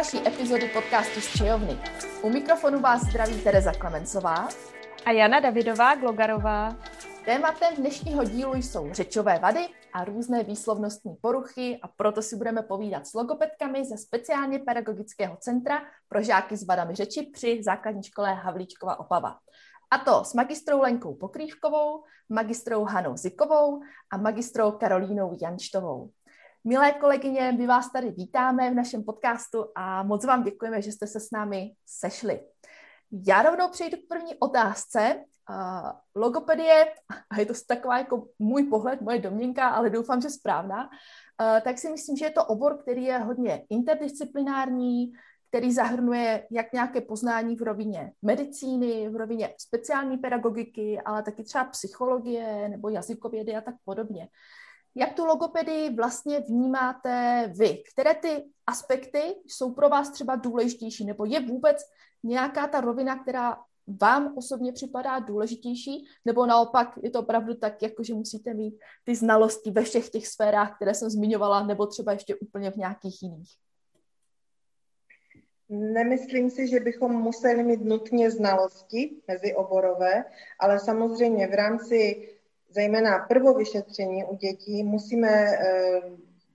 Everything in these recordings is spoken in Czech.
další epizody podcastu z Čejovny. U mikrofonu vás zdraví Tereza Klemencová a Jana Davidová Glogarová. Tématem dnešního dílu jsou řečové vady a různé výslovnostní poruchy a proto si budeme povídat s logopedkami ze speciálně pedagogického centra pro žáky s vadami řeči při základní škole Havlíčkova Opava. A to s magistrou Lenkou Pokrývkovou, magistrou Hanou Zikovou a magistrou Karolínou Janštovou. Milé kolegyně, my vás tady vítáme v našem podcastu a moc vám děkujeme, že jste se s námi sešli. Já rovnou přejdu k první otázce. Logopedie, a je to taková jako můj pohled, moje domněnka, ale doufám, že správná, tak si myslím, že je to obor, který je hodně interdisciplinární, který zahrnuje jak nějaké poznání v rovině medicíny, v rovině speciální pedagogiky, ale taky třeba psychologie nebo jazykovědy a tak podobně. Jak tu logopedii vlastně vnímáte vy? Které ty aspekty jsou pro vás třeba důležitější? Nebo je vůbec nějaká ta rovina, která vám osobně připadá důležitější? Nebo naopak je to opravdu tak, jako že musíte mít ty znalosti ve všech těch sférách, které jsem zmiňovala, nebo třeba ještě úplně v nějakých jiných? Nemyslím si, že bychom museli mít nutně znalosti mezioborové, ale samozřejmě v rámci zejména prvovyšetření u dětí musíme eh,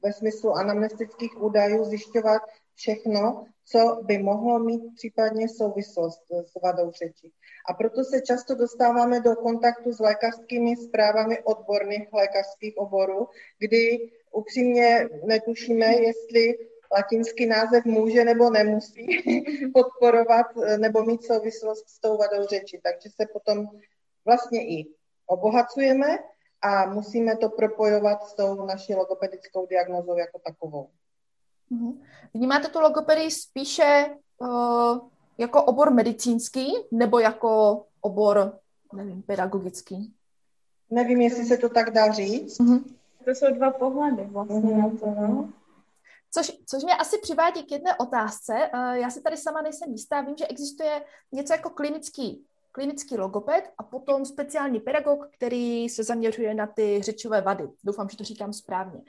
ve smyslu anamnestických údajů zjišťovat všechno, co by mohlo mít případně souvislost s vadou řeči. A proto se často dostáváme do kontaktu s lékařskými zprávami odborných lékařských oborů, kdy upřímně netušíme, jestli latinský název může nebo nemusí podporovat eh, nebo mít souvislost s tou vadou řeči. Takže se potom vlastně i obohacujeme a musíme to propojovat s tou naší logopedickou diagnozou jako takovou. Mhm. Vnímáte tu logopedii spíše uh, jako obor medicínský nebo jako obor, nevím, pedagogický? Nevím, jestli se to tak dá říct. Uh-huh. To jsou dva pohledy vlastně uh-huh. na to, no. Což, což mě asi přivádí k jedné otázce. Uh, já si tady sama nejsem jistá. Vím, že existuje něco jako klinický klinický logoped a potom speciální pedagog, který se zaměřuje na ty řečové vady. Doufám, že to říkám správně.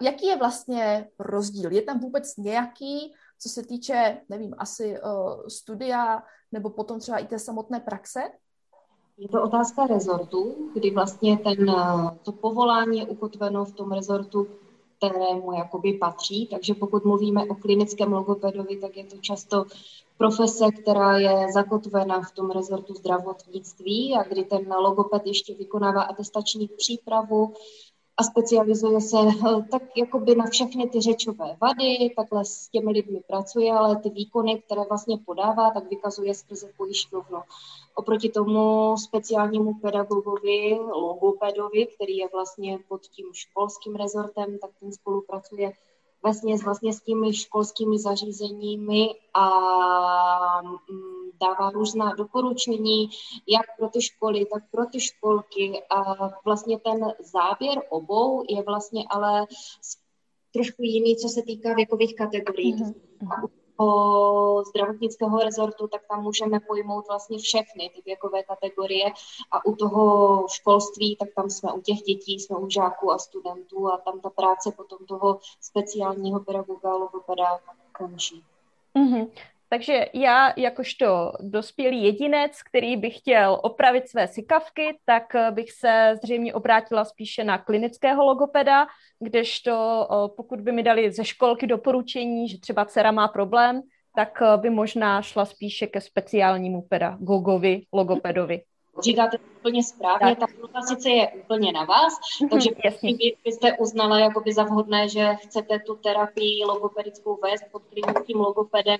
Jaký je vlastně rozdíl? Je tam vůbec nějaký, co se týče, nevím, asi uh, studia nebo potom třeba i té samotné praxe? Je to otázka rezortu, kdy vlastně ten, to povolání je ukotveno v tom rezortu, kterému jakoby patří. Takže pokud mluvíme o klinickém logopedovi, tak je to často profese, která je zakotvena v tom rezortu zdravotnictví a kdy ten logoped ještě vykonává atestační přípravu a specializuje se eh, tak jakoby na všechny ty řečové vady, takhle s těmi lidmi pracuje, ale ty výkony, které vlastně podává, tak vykazuje skrze pojišťovnu. Oproti tomu speciálnímu pedagogovi, logopedovi, který je vlastně pod tím školským rezortem, tak ten spolupracuje vlastně, vlastně s těmi školskými zařízeními a mm, dává různá doporučení, jak pro ty školy, tak pro ty školky a vlastně ten záběr obou je vlastně ale trošku jiný, co se týká věkových kategorií. Mm-hmm o zdravotnického rezortu, tak tam můžeme pojmout vlastně všechny ty věkové kategorie a u toho školství, tak tam jsme u těch dětí, jsme u žáků a studentů a tam ta práce potom toho speciálního pedagoga logopeda končí. Mm-hmm. Takže já jakožto dospělý jedinec, který by chtěl opravit své sykavky, tak bych se zřejmě obrátila spíše na klinického logopeda, kdežto pokud by mi dali ze školky doporučení, že třeba dcera má problém, tak by možná šla spíše ke speciálnímu pedagogovi, logopedovi. Říkáte úplně správně, tak. ta sice je úplně na vás, takže Jasně. byste uznala jakoby za vhodné, že chcete tu terapii logopedickou vést pod klinickým logopedem,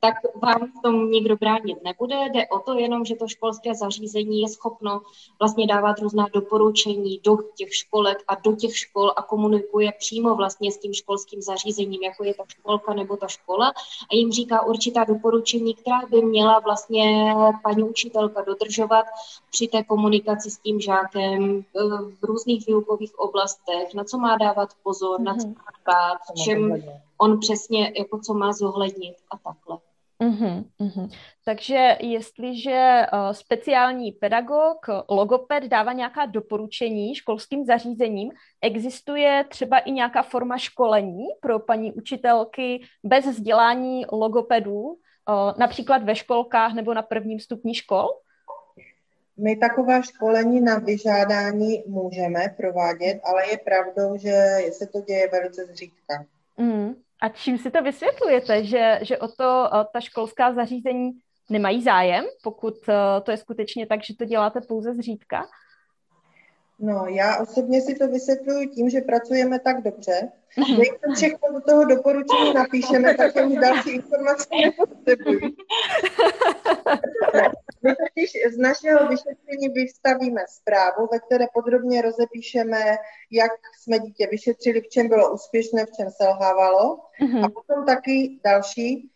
tak vám v tom nikdo bránit nebude. Jde o to jenom, že to školské zařízení je schopno vlastně dávat různá doporučení do těch školek a do těch škol a komunikuje přímo vlastně s tím školským zařízením, jako je ta školka nebo ta škola a jim říká určitá doporučení, která by měla vlastně paní učitelka dodržovat při té komunikaci s tím žákem eh, v různých výukových oblastech, na co má dávat pozor, mm-hmm. na co mhm. má dbát, čem on přesně jako co má zohlednit a takhle. Uhum, uhum. Takže jestliže uh, speciální pedagog, logoped dává nějaká doporučení školským zařízením, existuje třeba i nějaká forma školení pro paní učitelky bez vzdělání logopedů, uh, například ve školkách nebo na prvním stupni škol? My taková školení na vyžádání můžeme provádět, ale je pravdou, že se to děje velice zřídka. Mm. A čím si to vysvětlujete, že, že o to ta školská zařízení nemají zájem, pokud e, to je skutečně tak, že to děláte pouze zřídka? No, já osobně si to vysvětluji tím, že pracujeme tak dobře, že to všechno do toho doporučení napíšeme, tak už další informace nepotřebují. My totiž z našeho vyšetření vystavíme zprávu, ve které podrobně rozepíšeme, jak jsme dítě vyšetřili, v čem bylo úspěšné, v čem selhávalo. Mhm. A potom taky další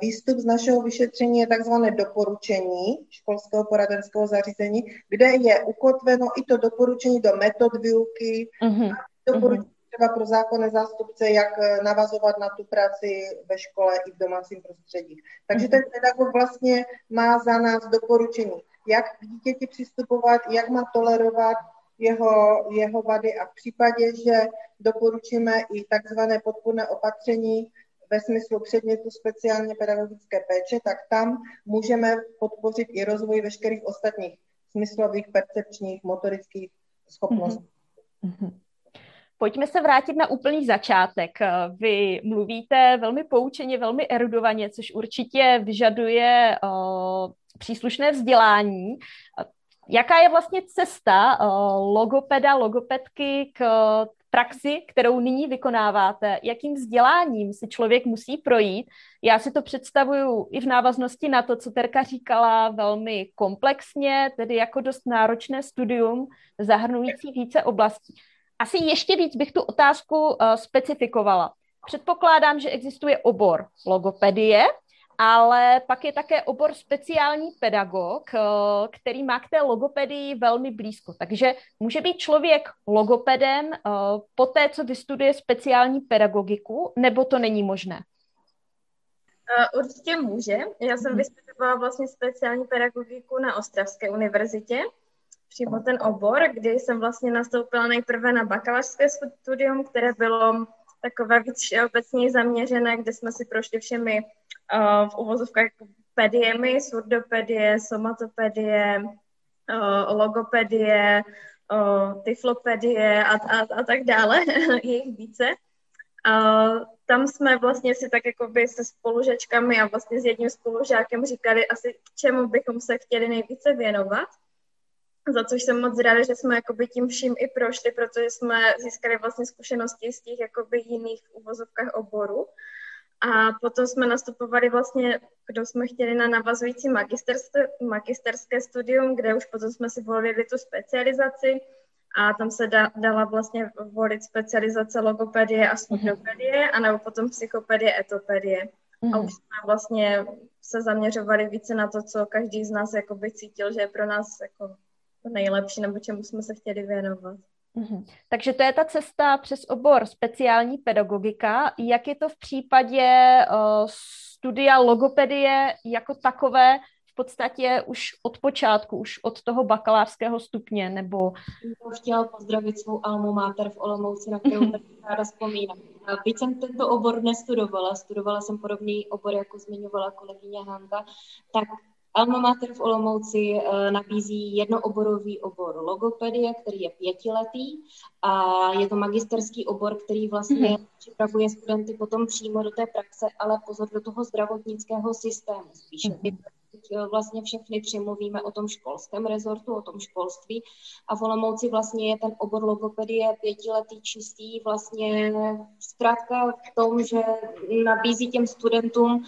výstup z našeho vyšetření je takzvané doporučení školského poradenského zařízení, kde je ukotveno i to doporučení do metod výuky, uh-huh. doporučení třeba pro zákonné zástupce, jak eh, navazovat na tu práci ve škole i v domácím prostředí. Takže ten pedagog vlastně má za nás doporučení, jak k dítěti přistupovat, jak má tolerovat jeho, jeho vady a v případě, že doporučíme i takzvané podpůrné opatření ve smyslu předmětu speciálně pedagogické péče, tak tam můžeme podpořit i rozvoj veškerých ostatních smyslových, percepčních, motorických schopností. Mm-hmm. Pojďme se vrátit na úplný začátek. Vy mluvíte velmi poučeně, velmi erudovaně, což určitě vyžaduje uh, příslušné vzdělání. Jaká je vlastně cesta logopeda, logopedky k praxi, kterou nyní vykonáváte? Jakým vzděláním si člověk musí projít? Já si to představuju i v návaznosti na to, co Terka říkala, velmi komplexně, tedy jako dost náročné studium, zahrnující více oblastí. Asi ještě víc bych tu otázku uh, specifikovala. Předpokládám, že existuje obor logopedie, ale pak je také obor speciální pedagog, uh, který má k té logopedii velmi blízko. Takže může být člověk logopedem uh, po té, co vystuduje speciální pedagogiku, nebo to není možné? Určitě může. Já jsem mhm. vystudovala vlastně speciální pedagogiku na Ostravské univerzitě přímo ten obor, kdy jsem vlastně nastoupila nejprve na bakalářské studium, které bylo takové víc obecně zaměřené, kde jsme si prošli všemi uh, v uvozovkách pediemi, surdopedie, somatopedie, uh, logopedie, uh, tyflopedie a, a, a tak dále, je jich více. Uh, tam jsme vlastně si tak jakoby se spolužačkami a vlastně s jedním spolužákem říkali asi, čemu bychom se chtěli nejvíce věnovat za což jsem moc ráda, že jsme jakoby tím vším i prošli, protože jsme získali vlastně zkušenosti z těch jakoby jiných uvozovkách oborů. A potom jsme nastupovali vlastně, kdo jsme chtěli na navazující magisterské, magisterské studium, kde už potom jsme si volili tu specializaci a tam se da, dala vlastně volit specializace logopedie a surdopedie, a nebo potom psychopedie, etopedie. A už jsme vlastně se zaměřovali více na to, co každý z nás jakoby cítil, že je pro nás jako to nejlepší, nebo čemu jsme se chtěli věnovat. Mm-hmm. Takže to je ta cesta přes obor speciální pedagogika. Jak je to v případě uh, studia logopedie jako takové v podstatě už od počátku, už od toho bakalářského stupně, nebo... Já chtěla pozdravit svou almu mater v Olomouci, na kterou ráda vzpomínám. Byť jsem tento obor nestudovala, studovala jsem podobný obor, jako zmiňovala kolegyně Hanka, tak Alma Mater v Olomouci uh, nabízí jednooborový obor logopedie, který je pětiletý a je to magisterský obor, který vlastně mm-hmm. připravuje studenty potom přímo do té praxe, ale pozor do toho zdravotnického systému spíše. Mm-hmm. Vlastně všechny tři mluvíme o tom školském rezortu, o tom školství a v Olomouci vlastně je ten obor logopedie pětiletý čistý vlastně zkrátka v tom, že nabízí těm studentům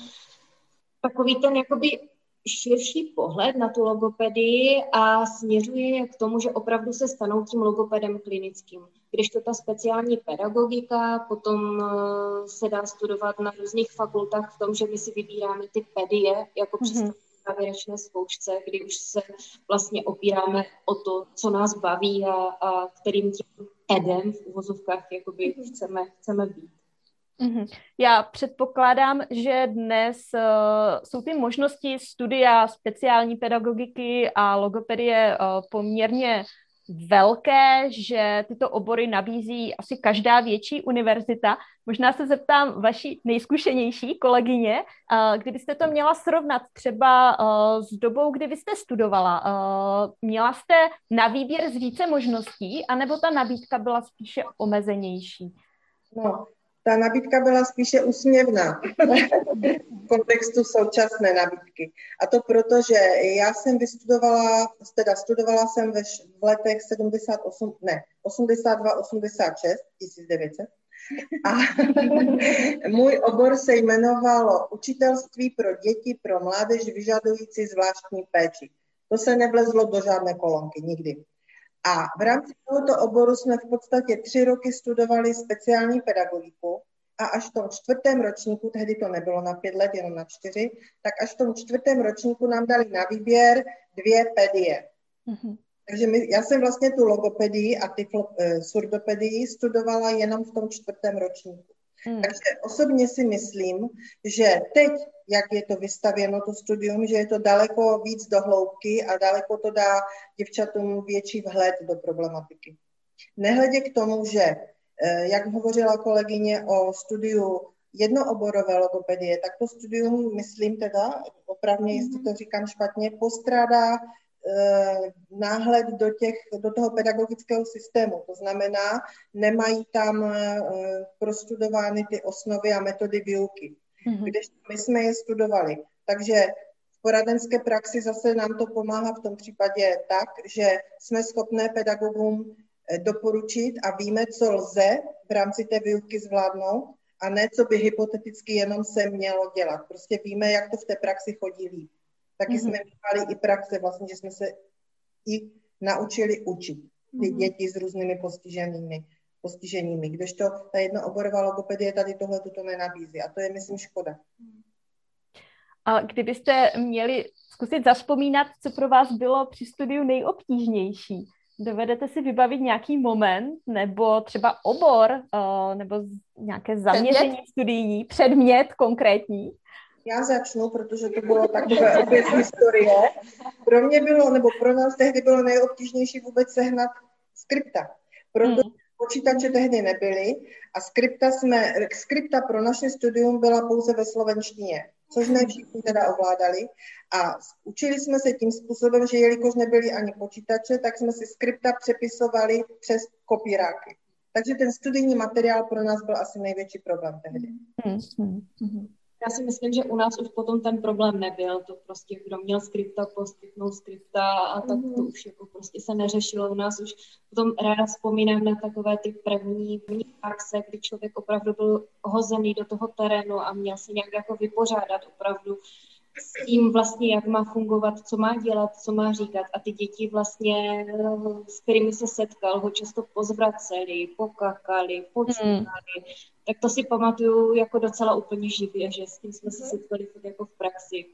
takový ten jakoby širší pohled na tu logopedii a směřuje je k tomu, že opravdu se stanou tím logopedem klinickým. Když to ta speciální pedagogika potom eh, se dá studovat na různých fakultách v tom, že my si vybíráme ty pedie jako mm-hmm. závěrečné zkoušce, kdy už se vlastně opíráme o to, co nás baví a, a kterým tím edem v uvozovkách jakoby chceme, chceme být. Mm-hmm. Já předpokládám, že dnes uh, jsou ty možnosti studia speciální pedagogiky a logopedie uh, poměrně velké, že tyto obory nabízí asi každá větší univerzita. Možná se zeptám vaší nejzkušenější kolegyně, uh, kdybyste to měla srovnat třeba s dobou, kdy vy jste studovala. Měla jste na výběr z více možností, anebo ta nabídka byla spíše omezenější? No, ta nabídka byla spíše úsměvná v kontextu současné nabídky. A to proto, že já jsem vystudovala, teda studovala jsem ve, v letech 78, ne, 82, 86, 1900. A můj obor se jmenovalo Učitelství pro děti, pro mládež vyžadující zvláštní péči. To se nevlezlo do žádné kolonky, nikdy. A v rámci tohoto oboru jsme v podstatě tři roky studovali speciální pedagogiku a až v tom čtvrtém ročníku, tehdy to nebylo na pět let, jenom na čtyři, tak až v tom čtvrtém ročníku nám dali na výběr dvě pedie. Mm-hmm. Takže my, já jsem vlastně tu logopedii a ty uh, surdopedii studovala jenom v tom čtvrtém ročníku. Hmm. Takže osobně si myslím, že teď, jak je to vystavěno, to studium, že je to daleko víc do hloubky a daleko to dá děvčatům větší vhled do problematiky. Nehledě k tomu, že, eh, jak hovořila kolegyně o studiu jednooborové logopedie, tak to studium, myslím teda, opravně, jestli to říkám špatně, postrádá náhled do, těch, do toho pedagogického systému. To znamená, nemají tam eh, prostudovány ty osnovy a metody výuky. Mm-hmm. Když my jsme je studovali. Takže v poradenské praxi zase nám to pomáhá v tom případě tak, že jsme schopné pedagogům eh, doporučit a víme, co lze v rámci té výuky zvládnout a ne, co by hypoteticky jenom se mělo dělat. Prostě víme, jak to v té praxi chodí líp. Taky mm-hmm. jsme měli i praxe, vlastně, že jsme se i naučili učit ty mm-hmm. děti s různými postiženými, postiženími. Kdežto ta jednooborová logopedie tady tohle to nenabízí. A to je, myslím, škoda. A kdybyste měli zkusit zaspomínat, co pro vás bylo při studiu nejobtížnější, dovedete si vybavit nějaký moment, nebo třeba obor, uh, nebo nějaké zaměření předmět? studijní, předmět konkrétní? Já začnu, protože to bylo takové opět historie. Pro mě bylo, nebo pro nás tehdy bylo nejobtížnější vůbec sehnat skripta, protože hmm. počítače tehdy nebyly a skripta, jsme, skripta pro naše studium byla pouze ve slovenštině, což ne všichni teda ovládali. A učili jsme se tím způsobem, že jelikož nebyly ani počítače, tak jsme si skripta přepisovali přes kopíráky. Takže ten studijní materiál pro nás byl asi největší problém tehdy. Hmm. Já si myslím, že u nás už potom ten problém nebyl. To prostě, kdo měl skripta, poskytnout skripta a tak to mhm. už jako prostě se neřešilo. U nás už potom ráda vzpomínám na takové ty první, první akce, kdy člověk opravdu byl hozený do toho terénu a měl se nějak jako vypořádat opravdu s tím vlastně, jak má fungovat, co má dělat, co má říkat. A ty děti vlastně, s kterými se setkal, ho často pozvraceli, pokakali, počítali. Hmm. Tak to si pamatuju jako docela úplně živě, že s tím jsme se setkali tak jako v praxi.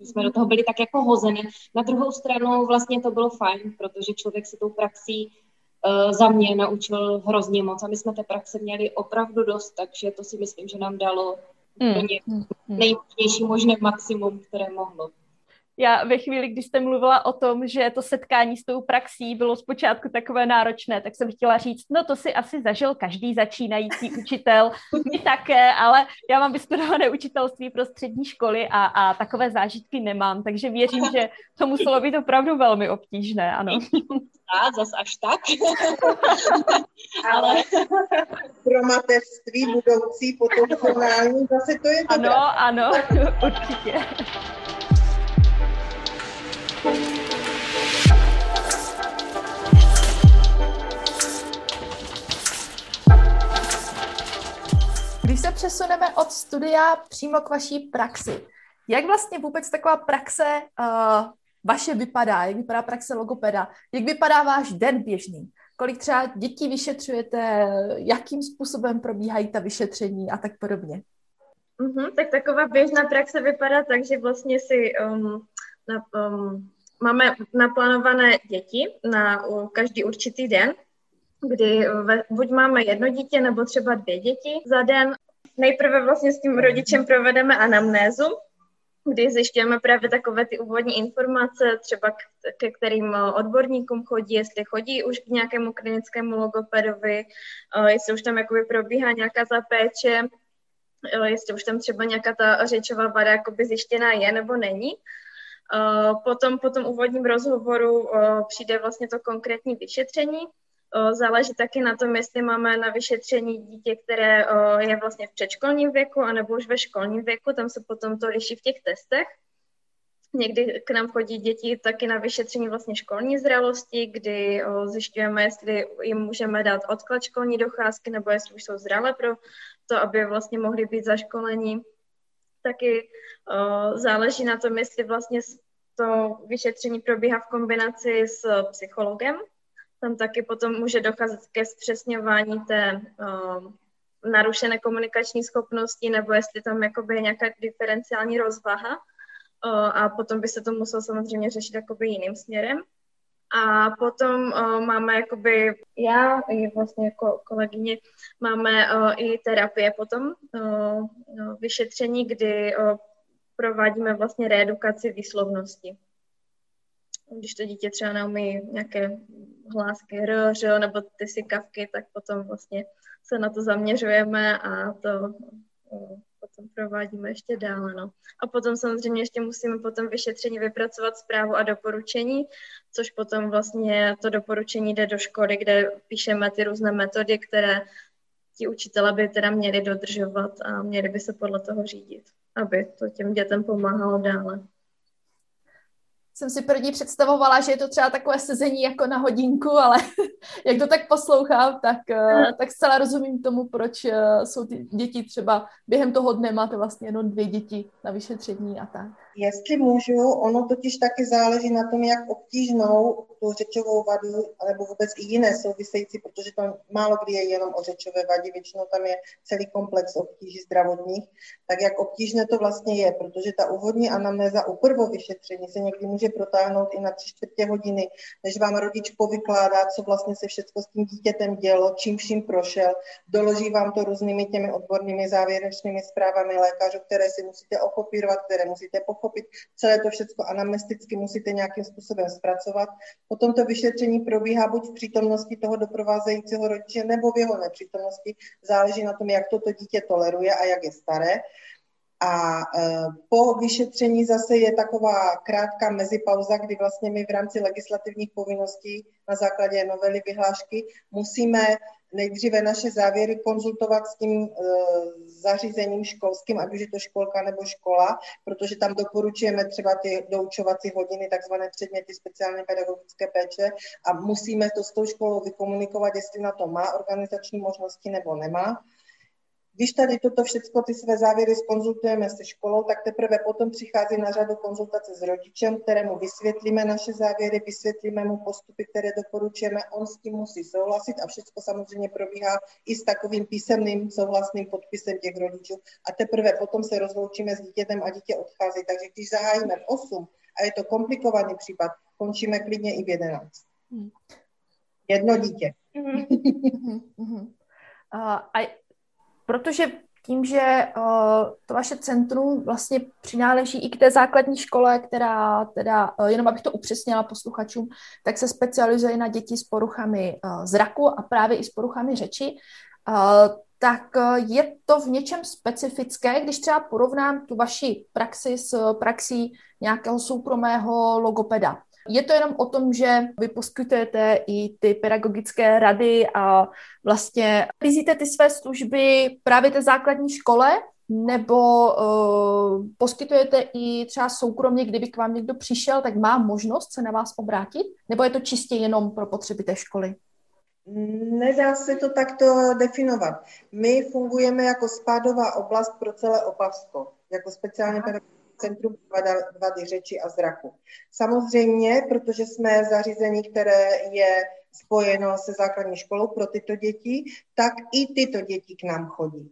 My jsme do toho byli tak jako hozeni. Na druhou stranu vlastně to bylo fajn, protože člověk se tou praxí uh, za mě naučil hrozně moc a my jsme té praxe měli opravdu dost, takže to si myslím, že nám dalo mm. úplně nejvhodnější možné maximum, které mohlo. Já ve chvíli, kdy jste mluvila o tom, že to setkání s tou praxí bylo zpočátku takové náročné, tak jsem chtěla říct, no to si asi zažil každý začínající učitel, my také, ale já mám vystudované učitelství pro střední školy a, a takové zážitky nemám, takže věřím, že to muselo být opravdu velmi obtížné, ano. A zas až tak. ale pro mateřství budoucí potenciální zase to je dobré. Ano, ano, určitě. Když se přesuneme od studia přímo k vaší praxi, jak vlastně vůbec taková praxe uh, vaše vypadá? Jak vypadá praxe logopeda? Jak vypadá váš den běžný? Kolik třeba dětí vyšetřujete? Jakým způsobem probíhají ta vyšetření a tak podobně? Uh-huh, tak taková běžná praxe vypadá tak, že vlastně si um, na, um, máme naplánované děti na každý určitý den, kdy ve, buď máme jedno dítě nebo třeba dvě děti za den. nejprve vlastně s tím rodičem provedeme anamnézu, kdy zjišťujeme právě takové ty úvodní informace, třeba ke kterým odborníkům chodí, jestli chodí už k nějakému klinickému logopedovi, jestli už tam jakoby probíhá nějaká ta péče, jestli už tam třeba nějaká ta řečová vada jakoby zjištěná je nebo není. Potom po tom úvodním rozhovoru přijde vlastně to konkrétní vyšetření, Záleží taky na tom, jestli máme na vyšetření dítě, které je vlastně v předškolním věku, anebo už ve školním věku, tam se potom to liší v těch testech. Někdy k nám chodí děti taky na vyšetření vlastně školní zralosti, kdy zjišťujeme, jestli jim můžeme dát odklad školní docházky, nebo jestli už jsou zralé pro to, aby vlastně mohli být zaškolení. Taky záleží na tom, jestli vlastně to vyšetření probíhá v kombinaci s psychologem, tam taky potom může docházet ke zpřesňování té uh, narušené komunikační schopnosti, nebo jestli tam jakoby je nějaká diferenciální rozvaha uh, a potom by se to muselo samozřejmě řešit jakoby jiným směrem. A potom uh, máme jakoby, já i vlastně jako kolegyně, máme uh, i terapie potom, uh, vyšetření, kdy uh, provádíme vlastně reedukaci výslovnosti když to dítě třeba neumí nějaké hlásky r, ř, nebo ty sikavky, tak potom vlastně se na to zaměřujeme a to potom provádíme ještě dále. No. A potom samozřejmě ještě musíme potom vyšetření vypracovat zprávu a doporučení, což potom vlastně to doporučení jde do školy, kde píšeme ty různé metody, které ti učitelé by teda měli dodržovat a měli by se podle toho řídit, aby to těm dětem pomáhalo dále jsem si první představovala, že je to třeba takové sezení jako na hodinku, ale jak to tak poslouchám, tak, uh, tak zcela rozumím tomu, proč uh, jsou ty děti třeba během toho dne máte vlastně jenom dvě děti na vyšetření a tak. Jestli můžu, ono totiž taky záleží na tom, jak obtížnou tu řečovou vadu, nebo vůbec i jiné související, protože tam málo kdy je jenom o řečové vadě, většinou tam je celý komplex obtíží zdravotních, tak jak obtížné to vlastně je, protože ta úvodní anamnéza u prvovyšetření se někdy může protáhnout i na tři čtvrtě hodiny, než vám rodič povykládá, co vlastně se všechno s tím dítětem dělo, čím vším prošel, doloží vám to různými těmi odbornými závěrečnými zprávami lékařů, které si musíte okopírovat, které musíte pochopit pochopit celé to všechno anamnesticky musíte nějakým způsobem zpracovat. Potom to vyšetření probíhá buď v přítomnosti toho doprovázejícího rodiče nebo v jeho nepřítomnosti. Záleží na tom, jak toto dítě toleruje a jak je staré. A e, po vyšetření zase je taková krátká mezipauza, kdy vlastně my v rámci legislativních povinností na základě novely vyhlášky musíme nejdříve naše závěry konzultovat s tím e, zařízením školským, ať už je to školka nebo škola, protože tam doporučujeme třeba ty doučovací hodiny, takzvané předměty speciální pedagogické péče a musíme to s tou školou vykomunikovat, jestli na to má organizační možnosti nebo nemá. Když tady toto všechno, ty své závěry skonzultujeme se školou, tak teprve potom přichází na řadu konzultace s rodičem, kterému vysvětlíme naše závěry, vysvětlíme mu postupy, které doporučujeme, on s tím musí souhlasit a všechno samozřejmě probíhá i s takovým písemným souhlasným podpisem těch rodičů. A teprve potom se rozloučíme s dítětem a dítě odchází. Takže když zahájíme v 8 a je to komplikovaný případ, končíme klidně i v 11. Hmm. Jedno dítě. Mm-hmm. uh, a protože tím, že uh, to vaše centrum vlastně přináleží i k té základní škole, která teda, uh, jenom abych to upřesnila posluchačům, tak se specializuje na děti s poruchami uh, zraku a právě i s poruchami řeči, tak je to v něčem specifické, když třeba porovnám tu vaši praxi s praxí nějakého soukromého logopeda. Je to jenom o tom, že vy poskytujete i ty pedagogické rady a vlastně vyzíte ty své služby právě té základní škole, nebo uh, poskytujete i třeba soukromně, kdyby k vám někdo přišel, tak má možnost se na vás obrátit? Nebo je to čistě jenom pro potřeby té školy? Nedá se to takto definovat. My fungujeme jako spádová oblast pro celé Opavsko, jako speciálně pedagogické Centrum vady řeči a zraku. Samozřejmě, protože jsme zařízení, které je spojeno se základní školou pro tyto děti, tak i tyto děti k nám chodí.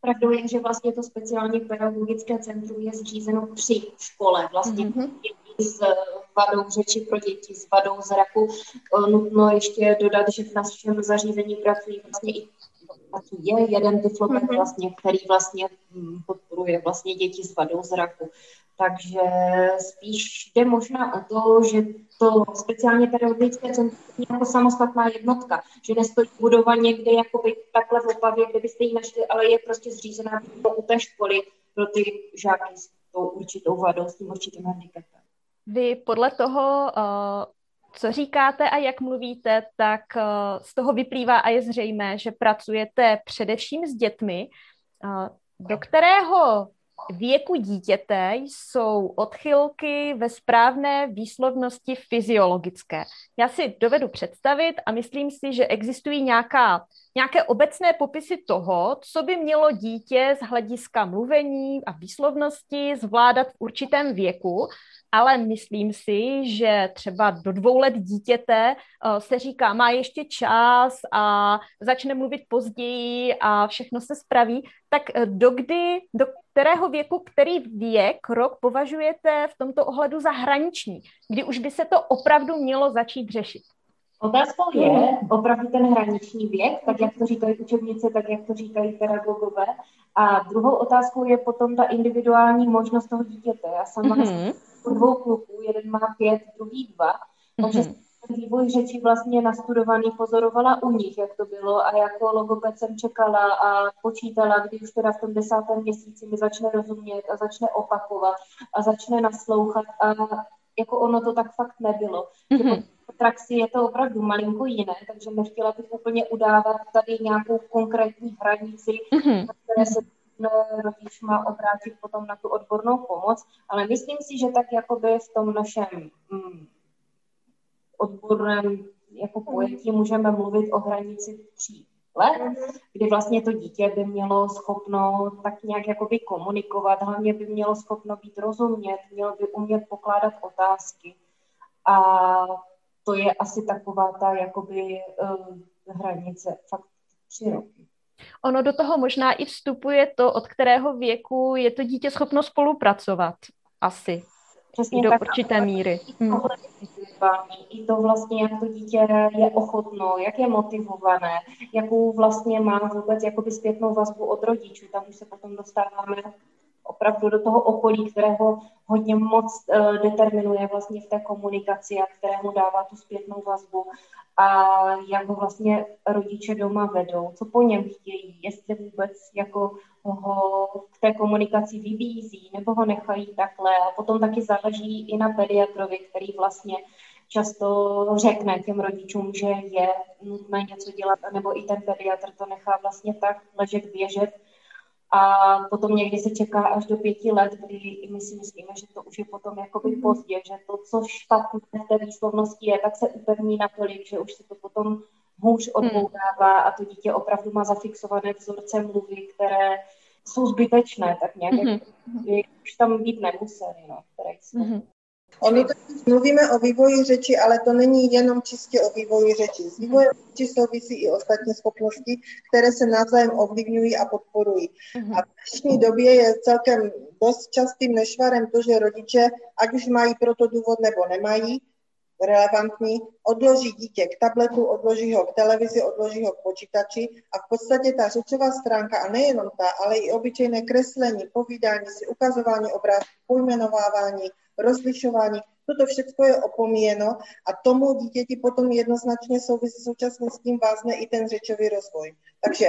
Pravdou je, že vlastně to speciální pedagogické centrum je zřízeno při škole. Vlastně mm-hmm. děti s vadou řeči pro děti s vadou zraku. Nutno ještě dodat, že v našem zařízení pracují vlastně i taky je jeden tyfloped mm-hmm. vlastně, který vlastně hm, podporuje vlastně děti s vadou zraku. Takže spíš jde možná o to, že to speciálně pedagogické centrum je jako samostatná jednotka, že nestojí budova někde jakoby takhle v Opavě, kde byste ji našli, ale je prostě zřízená u té školy pro ty žáky s tou určitou vadou, s tím určitým handicapem. Vy podle toho, uh, co říkáte a jak mluvíte, tak uh, z toho vyplývá a je zřejmé, že pracujete především s dětmi, uh, do kterého věku dítěte jsou odchylky ve správné výslovnosti fyziologické. Já si dovedu představit a myslím si, že existují nějaká, nějaké obecné popisy toho, co by mělo dítě z hlediska mluvení a výslovnosti zvládat v určitém věku ale myslím si, že třeba do dvou let dítěte uh, se říká, má ještě čas a začne mluvit později a všechno se spraví, tak uh, dokdy, do kterého věku, který věk, rok považujete v tomto ohledu za hraniční, kdy už by se to opravdu mělo začít řešit? Otázkou je opravdu ten hraniční věk, tak jak to říkají učebnice, tak jak to říkají pedagogové. A druhou otázkou je potom ta individuální možnost toho dítěte. Já sama mm-hmm u dvou kluků, jeden má pět, druhý dva, takže mm-hmm. vývoj řeči vlastně nastudovaný pozorovala u nich, jak to bylo a jako logoped jsem čekala a počítala, kdy už teda v tom desátém měsíci mi začne rozumět a začne opakovat a začne naslouchat a jako ono to tak fakt nebylo. Mm-hmm. V praxi je to opravdu malinko jiné, takže nechtěla bych úplně udávat tady nějakou konkrétní hranici, mm-hmm. které se rodič má obrátit potom na tu odbornou pomoc, ale myslím si, že tak jakoby v tom našem mm, odborném jako pojetí můžeme mluvit o hranici tří let, kdy vlastně to dítě by mělo schopno tak nějak jakoby komunikovat, hlavně by mělo schopno být rozumět, mělo by umět pokládat otázky. A to je asi taková ta jakoby uh, hranice, fakt tři roky. Ono do toho možná i vstupuje to, od kterého věku je to dítě schopno spolupracovat. Asi. Přesně do tak, určité míry. Hmm. I to vlastně, jak to dítě je ochotno, jak je motivované, jakou vlastně má vůbec jakoby zpětnou vazbu od rodičů. Tam už se potom dostáváme opravdu do toho okolí, kterého hodně moc uh, determinuje vlastně v té komunikaci a kterému dává tu zpětnou vazbu a jak ho vlastně rodiče doma vedou, co po něm chtějí, jestli vůbec jako ho k té komunikaci vybízí, nebo ho nechají takhle. A potom taky záleží i na pediatrovi, který vlastně často řekne těm rodičům, že je nutné něco dělat, nebo i ten pediatr to nechá vlastně tak ležet, běžet, a potom někdy se čeká až do pěti let, kdy my si myslíme, že to už je potom jakoby mhm. pozdě, že to, co špatné v té výslovnosti je, tak se upevní natolik, že už se to potom hůř hmm. odbourává a to dítě opravdu má zafixované vzorce mluvy, které jsou zbytečné, tak nějak mm-hmm. už tam být nemuseli. No, které jsou. Mm-hmm. Oni to mluvíme o vývoji řeči, ale to není jenom čistě o vývoji řeči. S vývojem řeči souvisí i ostatní schopnosti, které se navzájem ovlivňují a podporují. A v dnešní době je celkem dost častým nešvarem to, že rodiče, ať už mají pro to důvod nebo nemají, relevantní, odloží dítě k tabletu, odloží ho k televizi, odloží ho k počítači a v podstatě ta řečová stránka, a nejenom ta, ale i obyčejné kreslení, povídání si, ukazování obrázků, pojmenovávání, rozlišování, toto všechno je opomíjeno a tomu dítěti potom jednoznačně souvisí současně s tím vázne i ten řečový rozvoj. Takže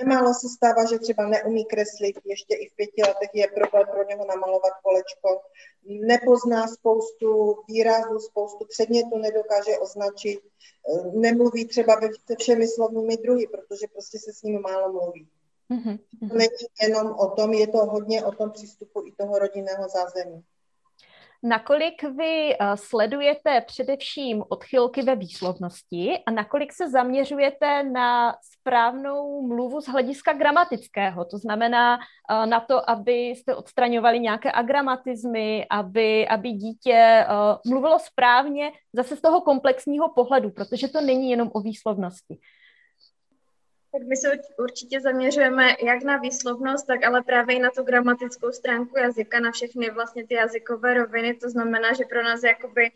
nemálo se stává, že třeba neumí kreslit, ještě i v pěti letech je problém pro něho namalovat kolečko, nepozná spoustu výrazů, spoustu předmětů nedokáže označit, nemluví třeba se všemi slovními druhy, protože prostě se s ním málo mluví. Mm-hmm. To není jenom o tom, je to hodně o tom přístupu i toho rodinného zázemí. Nakolik vy uh, sledujete především odchylky ve výslovnosti a nakolik se zaměřujete na správnou mluvu z hlediska gramatického, to znamená uh, na to, abyste odstraňovali nějaké agramatizmy, aby, aby dítě uh, mluvilo správně zase z toho komplexního pohledu, protože to není jenom o výslovnosti. Tak my se určitě zaměřujeme jak na výslovnost, tak ale právě i na tu gramatickou stránku jazyka, na všechny vlastně ty jazykové roviny. To znamená, že pro nás jakoby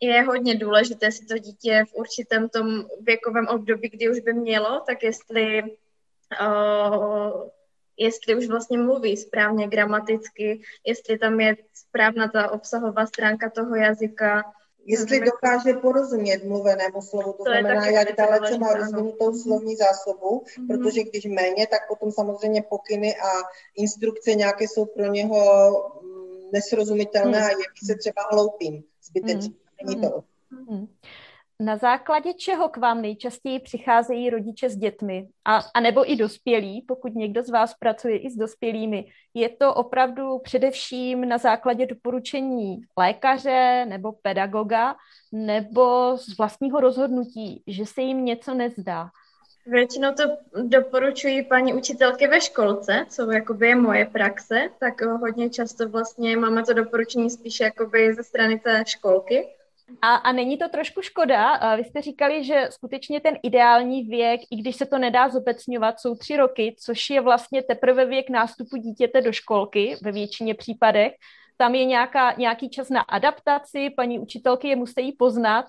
je hodně důležité si to dítě v určitém tom věkovém období, kdy už by mělo, tak jestli uh, jestli už vlastně mluví správně gramaticky, jestli tam je správná ta obsahová stránka toho jazyka, Jestli dokáže porozumět mluvenému slovu, to, to znamená, jak dalece má rozvinutou slovní zásobu, mm-hmm. protože když méně, tak potom samozřejmě pokyny a instrukce nějaké jsou pro něho mm, nesrozumitelné mm-hmm. a jeví se třeba hloupým zbytečně. Mm-hmm. Není to mm-hmm. Na základě čeho k vám nejčastěji přicházejí rodiče s dětmi? A, a nebo i dospělí, pokud někdo z vás pracuje i s dospělými. Je to opravdu především na základě doporučení lékaře nebo pedagoga, nebo z vlastního rozhodnutí, že se jim něco nezdá? Většinou to doporučují paní učitelky ve školce, co jakoby je moje praxe, tak hodně často vlastně máme to doporučení spíše jakoby ze strany té školky. A, a není to trošku škoda? Vy jste říkali, že skutečně ten ideální věk, i když se to nedá zobecňovat, jsou tři roky, což je vlastně teprve věk nástupu dítěte do školky ve většině případech. Tam je nějaká, nějaký čas na adaptaci, paní učitelky je musí poznat.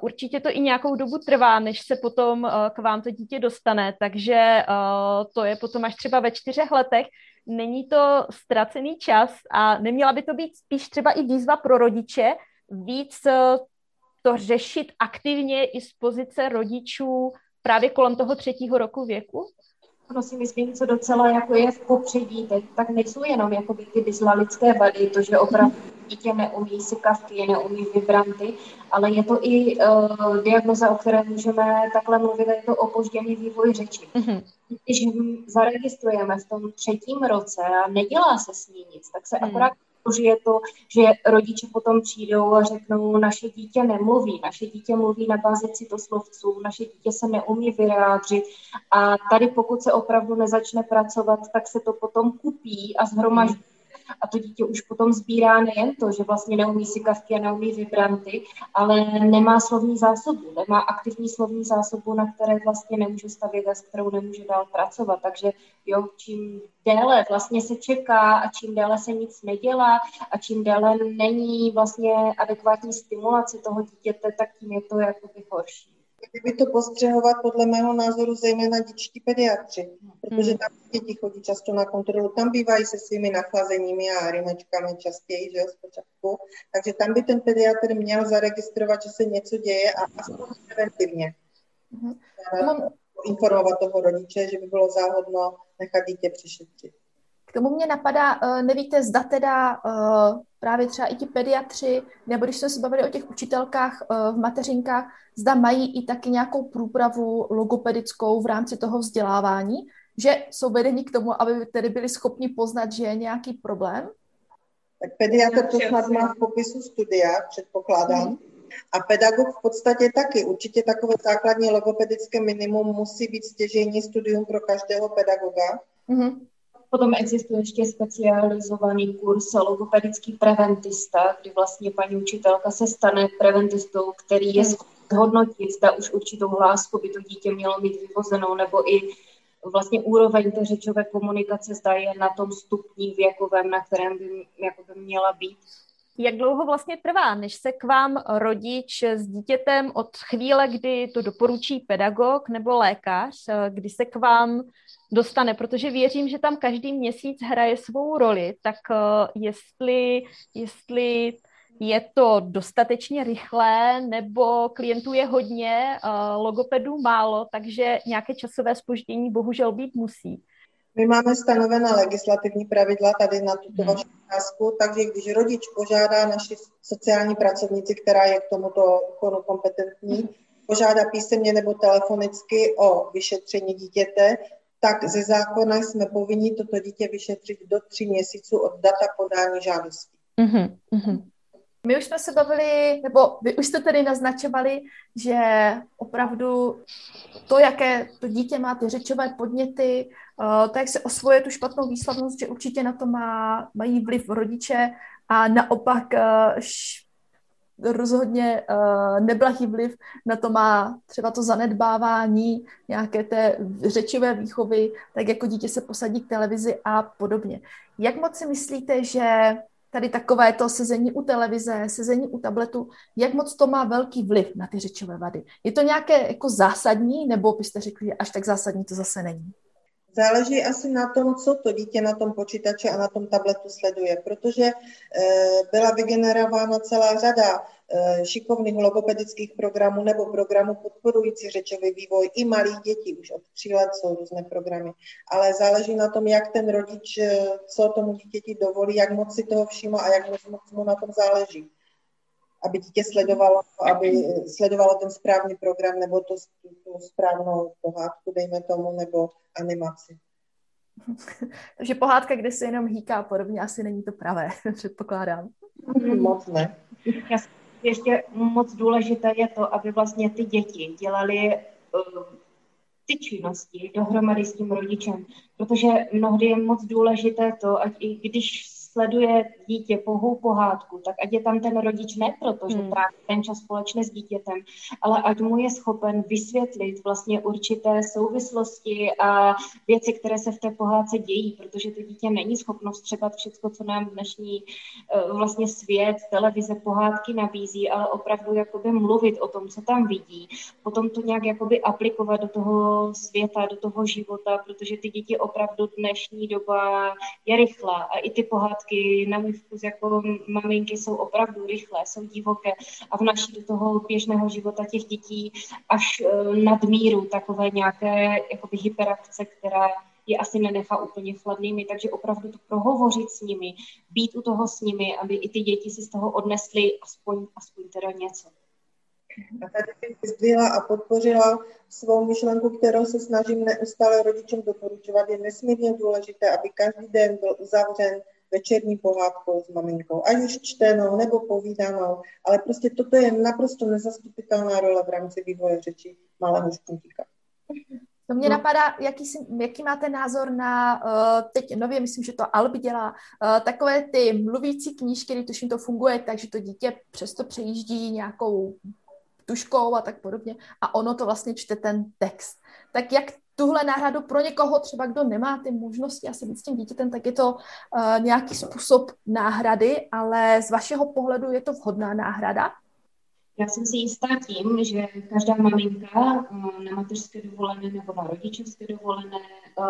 Určitě to i nějakou dobu trvá, než se potom k vám to dítě dostane, takže to je potom až třeba ve čtyřech letech. Není to ztracený čas a neměla by to být spíš třeba i výzva pro rodiče, víc eh, to řešit aktivně i z pozice rodičů právě kolem toho třetího roku věku? Ono si myslím, co docela jako je v popředí teď, tak nejsou jenom jako ty dyslalické vady, to, že opravdu dítě neumí kavky, neumí vibranty, ale je to i uh, diagnoza, o které můžeme takhle mluvit, je to opožděný vývoj řeči. Mm-hmm. Když zaregistrujeme v tom třetím roce a nedělá se s ní nic, tak se mm. akorát je to, že rodiče potom přijdou a řeknou, naše dítě nemluví, naše dítě mluví na bázi citoslovců, naše dítě se neumí vyjádřit. A tady pokud se opravdu nezačne pracovat, tak se to potom kupí a zhromaždí a to dítě už potom sbírá nejen to, že vlastně neumí si kavky a neumí vibranty, ale nemá slovní zásobu, nemá aktivní slovní zásobu, na které vlastně nemůže stavět a s kterou nemůže dál pracovat. Takže jo, čím déle vlastně se čeká a čím déle se nic nedělá a čím déle není vlastně adekvátní stimulace toho dítěte, tak tím je to jakoby horší. Kdyby to postřehovat podle mého názoru zejména dětští pediatři, protože hmm. tam děti chodí často na kontrolu, tam bývají se svými nachlazeními a rýmečkami častěji, že jo, zpočátku, takže tam by ten pediatr měl zaregistrovat, že se něco děje a aspoň preventivně. Hmm. Informovat toho rodiče, že by bylo záhodno nechat dítě přešetřit. K tomu mě napadá, eh, nevíte, zda teda eh, právě třeba i ti pediatři, nebo když jsme se bavili o těch učitelkách eh, v mateřinkách, zda mají i taky nějakou průpravu logopedickou v rámci toho vzdělávání, že jsou vedeni k tomu, aby tedy byli schopni poznat, že je nějaký problém? Tak pediatr to snad má v popisu studia, předpokládám. Hmm. A pedagog v podstatě taky. Určitě takové základní logopedické minimum musí být stěžení studium pro každého pedagoga. Mm-hmm. Potom existuje ještě specializovaný kurz logopedický preventista, kdy vlastně paní učitelka se stane preventistou, který je zhodnotit, zda už určitou hlásku by to dítě mělo mít vyvozenou, nebo i vlastně úroveň té řečové komunikace zda je na tom stupni věkovém, na kterém by, jako by měla být. Jak dlouho vlastně trvá, než se k vám rodič s dítětem od chvíle, kdy to doporučí pedagog nebo lékař, kdy se k vám dostane, protože věřím, že tam každý měsíc hraje svou roli, tak uh, jestli, jestli je to dostatečně rychlé, nebo klientů je hodně, uh, logopedů málo, takže nějaké časové spoždění bohužel být musí. My máme stanovená legislativní pravidla tady na tuto hmm. vaši otázku, takže když rodič požádá naši sociální pracovnici, která je k tomuto úkonu kompetentní, požádá písemně nebo telefonicky o vyšetření dítěte, tak ze zákona jsme povinni toto dítě vyšetřit do tří měsíců od data podání žádosti. Mm-hmm. My už jsme se bavili, nebo vy už jste tedy naznačovali, že opravdu to, jaké to dítě má ty řečové podněty, uh, to, jak se osvoje tu špatnou výslavnost, že určitě na to má, mají vliv rodiče a naopak uh, rozhodně uh, neblahý vliv na to má třeba to zanedbávání nějaké té řečové výchovy, tak jako dítě se posadí k televizi a podobně. Jak moc si myslíte, že tady takové to sezení u televize, sezení u tabletu, jak moc to má velký vliv na ty řečové vady? Je to nějaké jako zásadní, nebo byste řekli, že až tak zásadní to zase není? Záleží asi na tom, co to dítě na tom počítači a na tom tabletu sleduje, protože eh, byla vygenerována celá řada eh, šikovných logopedických programů nebo programů podporující řečový vývoj. I malých dětí, už od tří let jsou různé programy, ale záleží na tom, jak ten rodič, eh, co tomu dítěti dovolí, jak moc si toho všímá a jak moc mu na tom záleží aby dítě sledovalo, aby sledovalo ten správný program nebo tu, tu správnou pohádku, dejme tomu, nebo animaci. Takže pohádka, kde se jenom hýká a podobně, asi není to pravé, předpokládám. Moc ne. Ještě moc důležité je to, aby vlastně ty děti dělali uh, ty činnosti dohromady s tím rodičem, protože mnohdy je moc důležité to, ať i když sleduje dítě pouhou pohádku, tak ať je tam ten rodič ne proto, že hmm. tráví ten čas společně s dítětem, ale ať mu je schopen vysvětlit vlastně určité souvislosti a věci, které se v té pohádce dějí, protože to dítě není schopno vstřebat všechno, co nám dnešní eh, vlastně svět, televize, pohádky nabízí, ale opravdu jakoby mluvit o tom, co tam vidí, potom to nějak jakoby aplikovat do toho světa, do toho života, protože ty děti opravdu dnešní doba je rychlá a i ty pohádky pohádky na můj vkus jako maminky jsou opravdu rychlé, jsou divoké a vnaší do toho běžného života těch dětí až e, nadmíru takové nějaké jakoby hyperakce, která je asi nenechá úplně chladnými, takže opravdu to prohovořit s nimi, být u toho s nimi, aby i ty děti si z toho odnesly aspoň, aspoň teda něco. A tady bych vyzdvihla a podpořila svou myšlenku, kterou se snažím neustále rodičům doporučovat. Je nesmírně důležité, aby každý den byl uzavřen večerní pohádkou s maminkou, ať už čtenou nebo povídanou, ale prostě toto je naprosto nezastupitelná role v rámci vývoje řeči malého špuntíka. To mě no. napadá, jaký, si, jaký máte názor na, uh, teď nově, myslím, že to Albi dělá, uh, takové ty mluvící knížky, kdy tuším to funguje, takže to dítě přesto přejíždí nějakou tuškou a tak podobně a ono to vlastně čte ten text. Tak jak tuhle náhradu pro někoho, třeba kdo nemá ty možnosti asi být s tím dítětem, tak je to uh, nějaký způsob náhrady, ale z vašeho pohledu je to vhodná náhrada? Já jsem si jistá tím, že každá maminka eh, na mateřské dovolené nebo na rodičovské dovolené eh,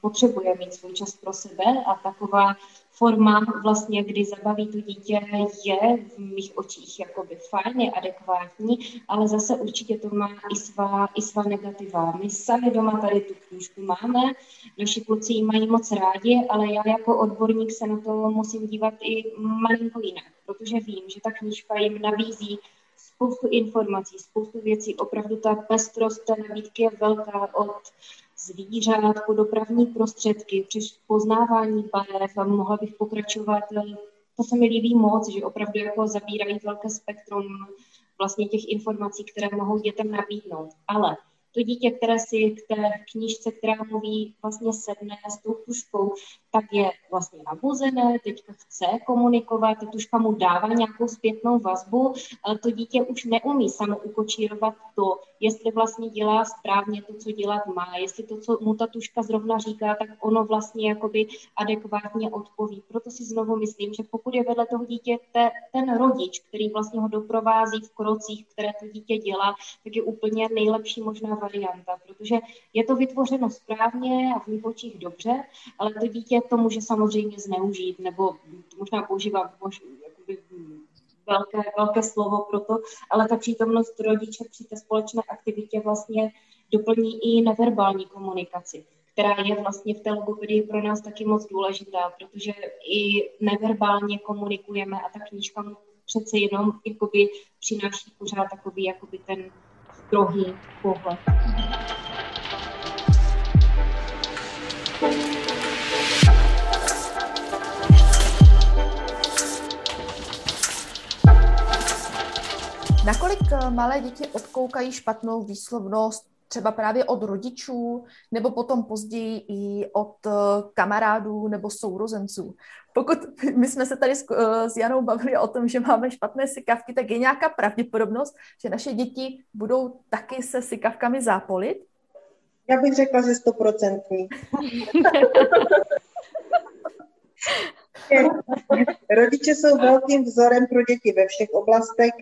potřebuje mít svůj čas pro sebe a taková forma vlastně, kdy zabaví to dítě, je v mých očích jakoby fajn, je adekvátní, ale zase určitě to má i svá, i svá negativa. My sami doma tady tu knížku máme, naši kluci ji mají moc rádi, ale já jako odborník se na to musím dívat i malinko jinak, protože vím, že ta knížka jim nabízí spoustu informací, spoustu věcí. Opravdu ta pestrost té nabídky je velká od zvířat po dopravní prostředky, přes poznávání barev a mohla bych pokračovat. To se mi líbí moc, že opravdu jako zabírají velké spektrum vlastně těch informací, které mohou dětem nabídnout. Ale to dítě, které si k té knížce, která mluví, vlastně sedne s tou tuškou, tak je vlastně nabuzené, teďka chce komunikovat, ta tuška mu dává nějakou zpětnou vazbu, ale to dítě už neumí samo ukočírovat to, jestli vlastně dělá správně to, co dělat má, jestli to, co mu ta tuška zrovna říká, tak ono vlastně jakoby adekvátně odpoví. Proto si znovu myslím, že pokud je vedle toho dítě ten rodič, který vlastně ho doprovází v krocích, které to dítě dělá, tak je úplně nejlepší možná varianta, protože je to vytvořeno správně a v mých očích dobře, ale to dítě to může samozřejmě zneužít, nebo možná používá možná, jakoby, velké, velké slovo pro to, ale ta přítomnost rodiče při té společné aktivitě vlastně doplní i neverbální komunikaci která je vlastně v té logopedii pro nás taky moc důležitá, protože i neverbálně komunikujeme a ta knížka přece jenom jakoby přináší pořád takový jakoby ten strohý pohled. Nakolik eh, malé děti odkoukají špatnou výslovnost třeba právě od rodičů, nebo potom později i od eh, kamarádů nebo sourozenců. Pokud my jsme se tady s, eh, s Janou bavili o tom, že máme špatné sykavky, tak je nějaká pravděpodobnost, že naše děti budou taky se sykavkami zápolit? Já bych řekla, že stoprocentní. Rodiče jsou velkým vzorem pro děti ve všech oblastech,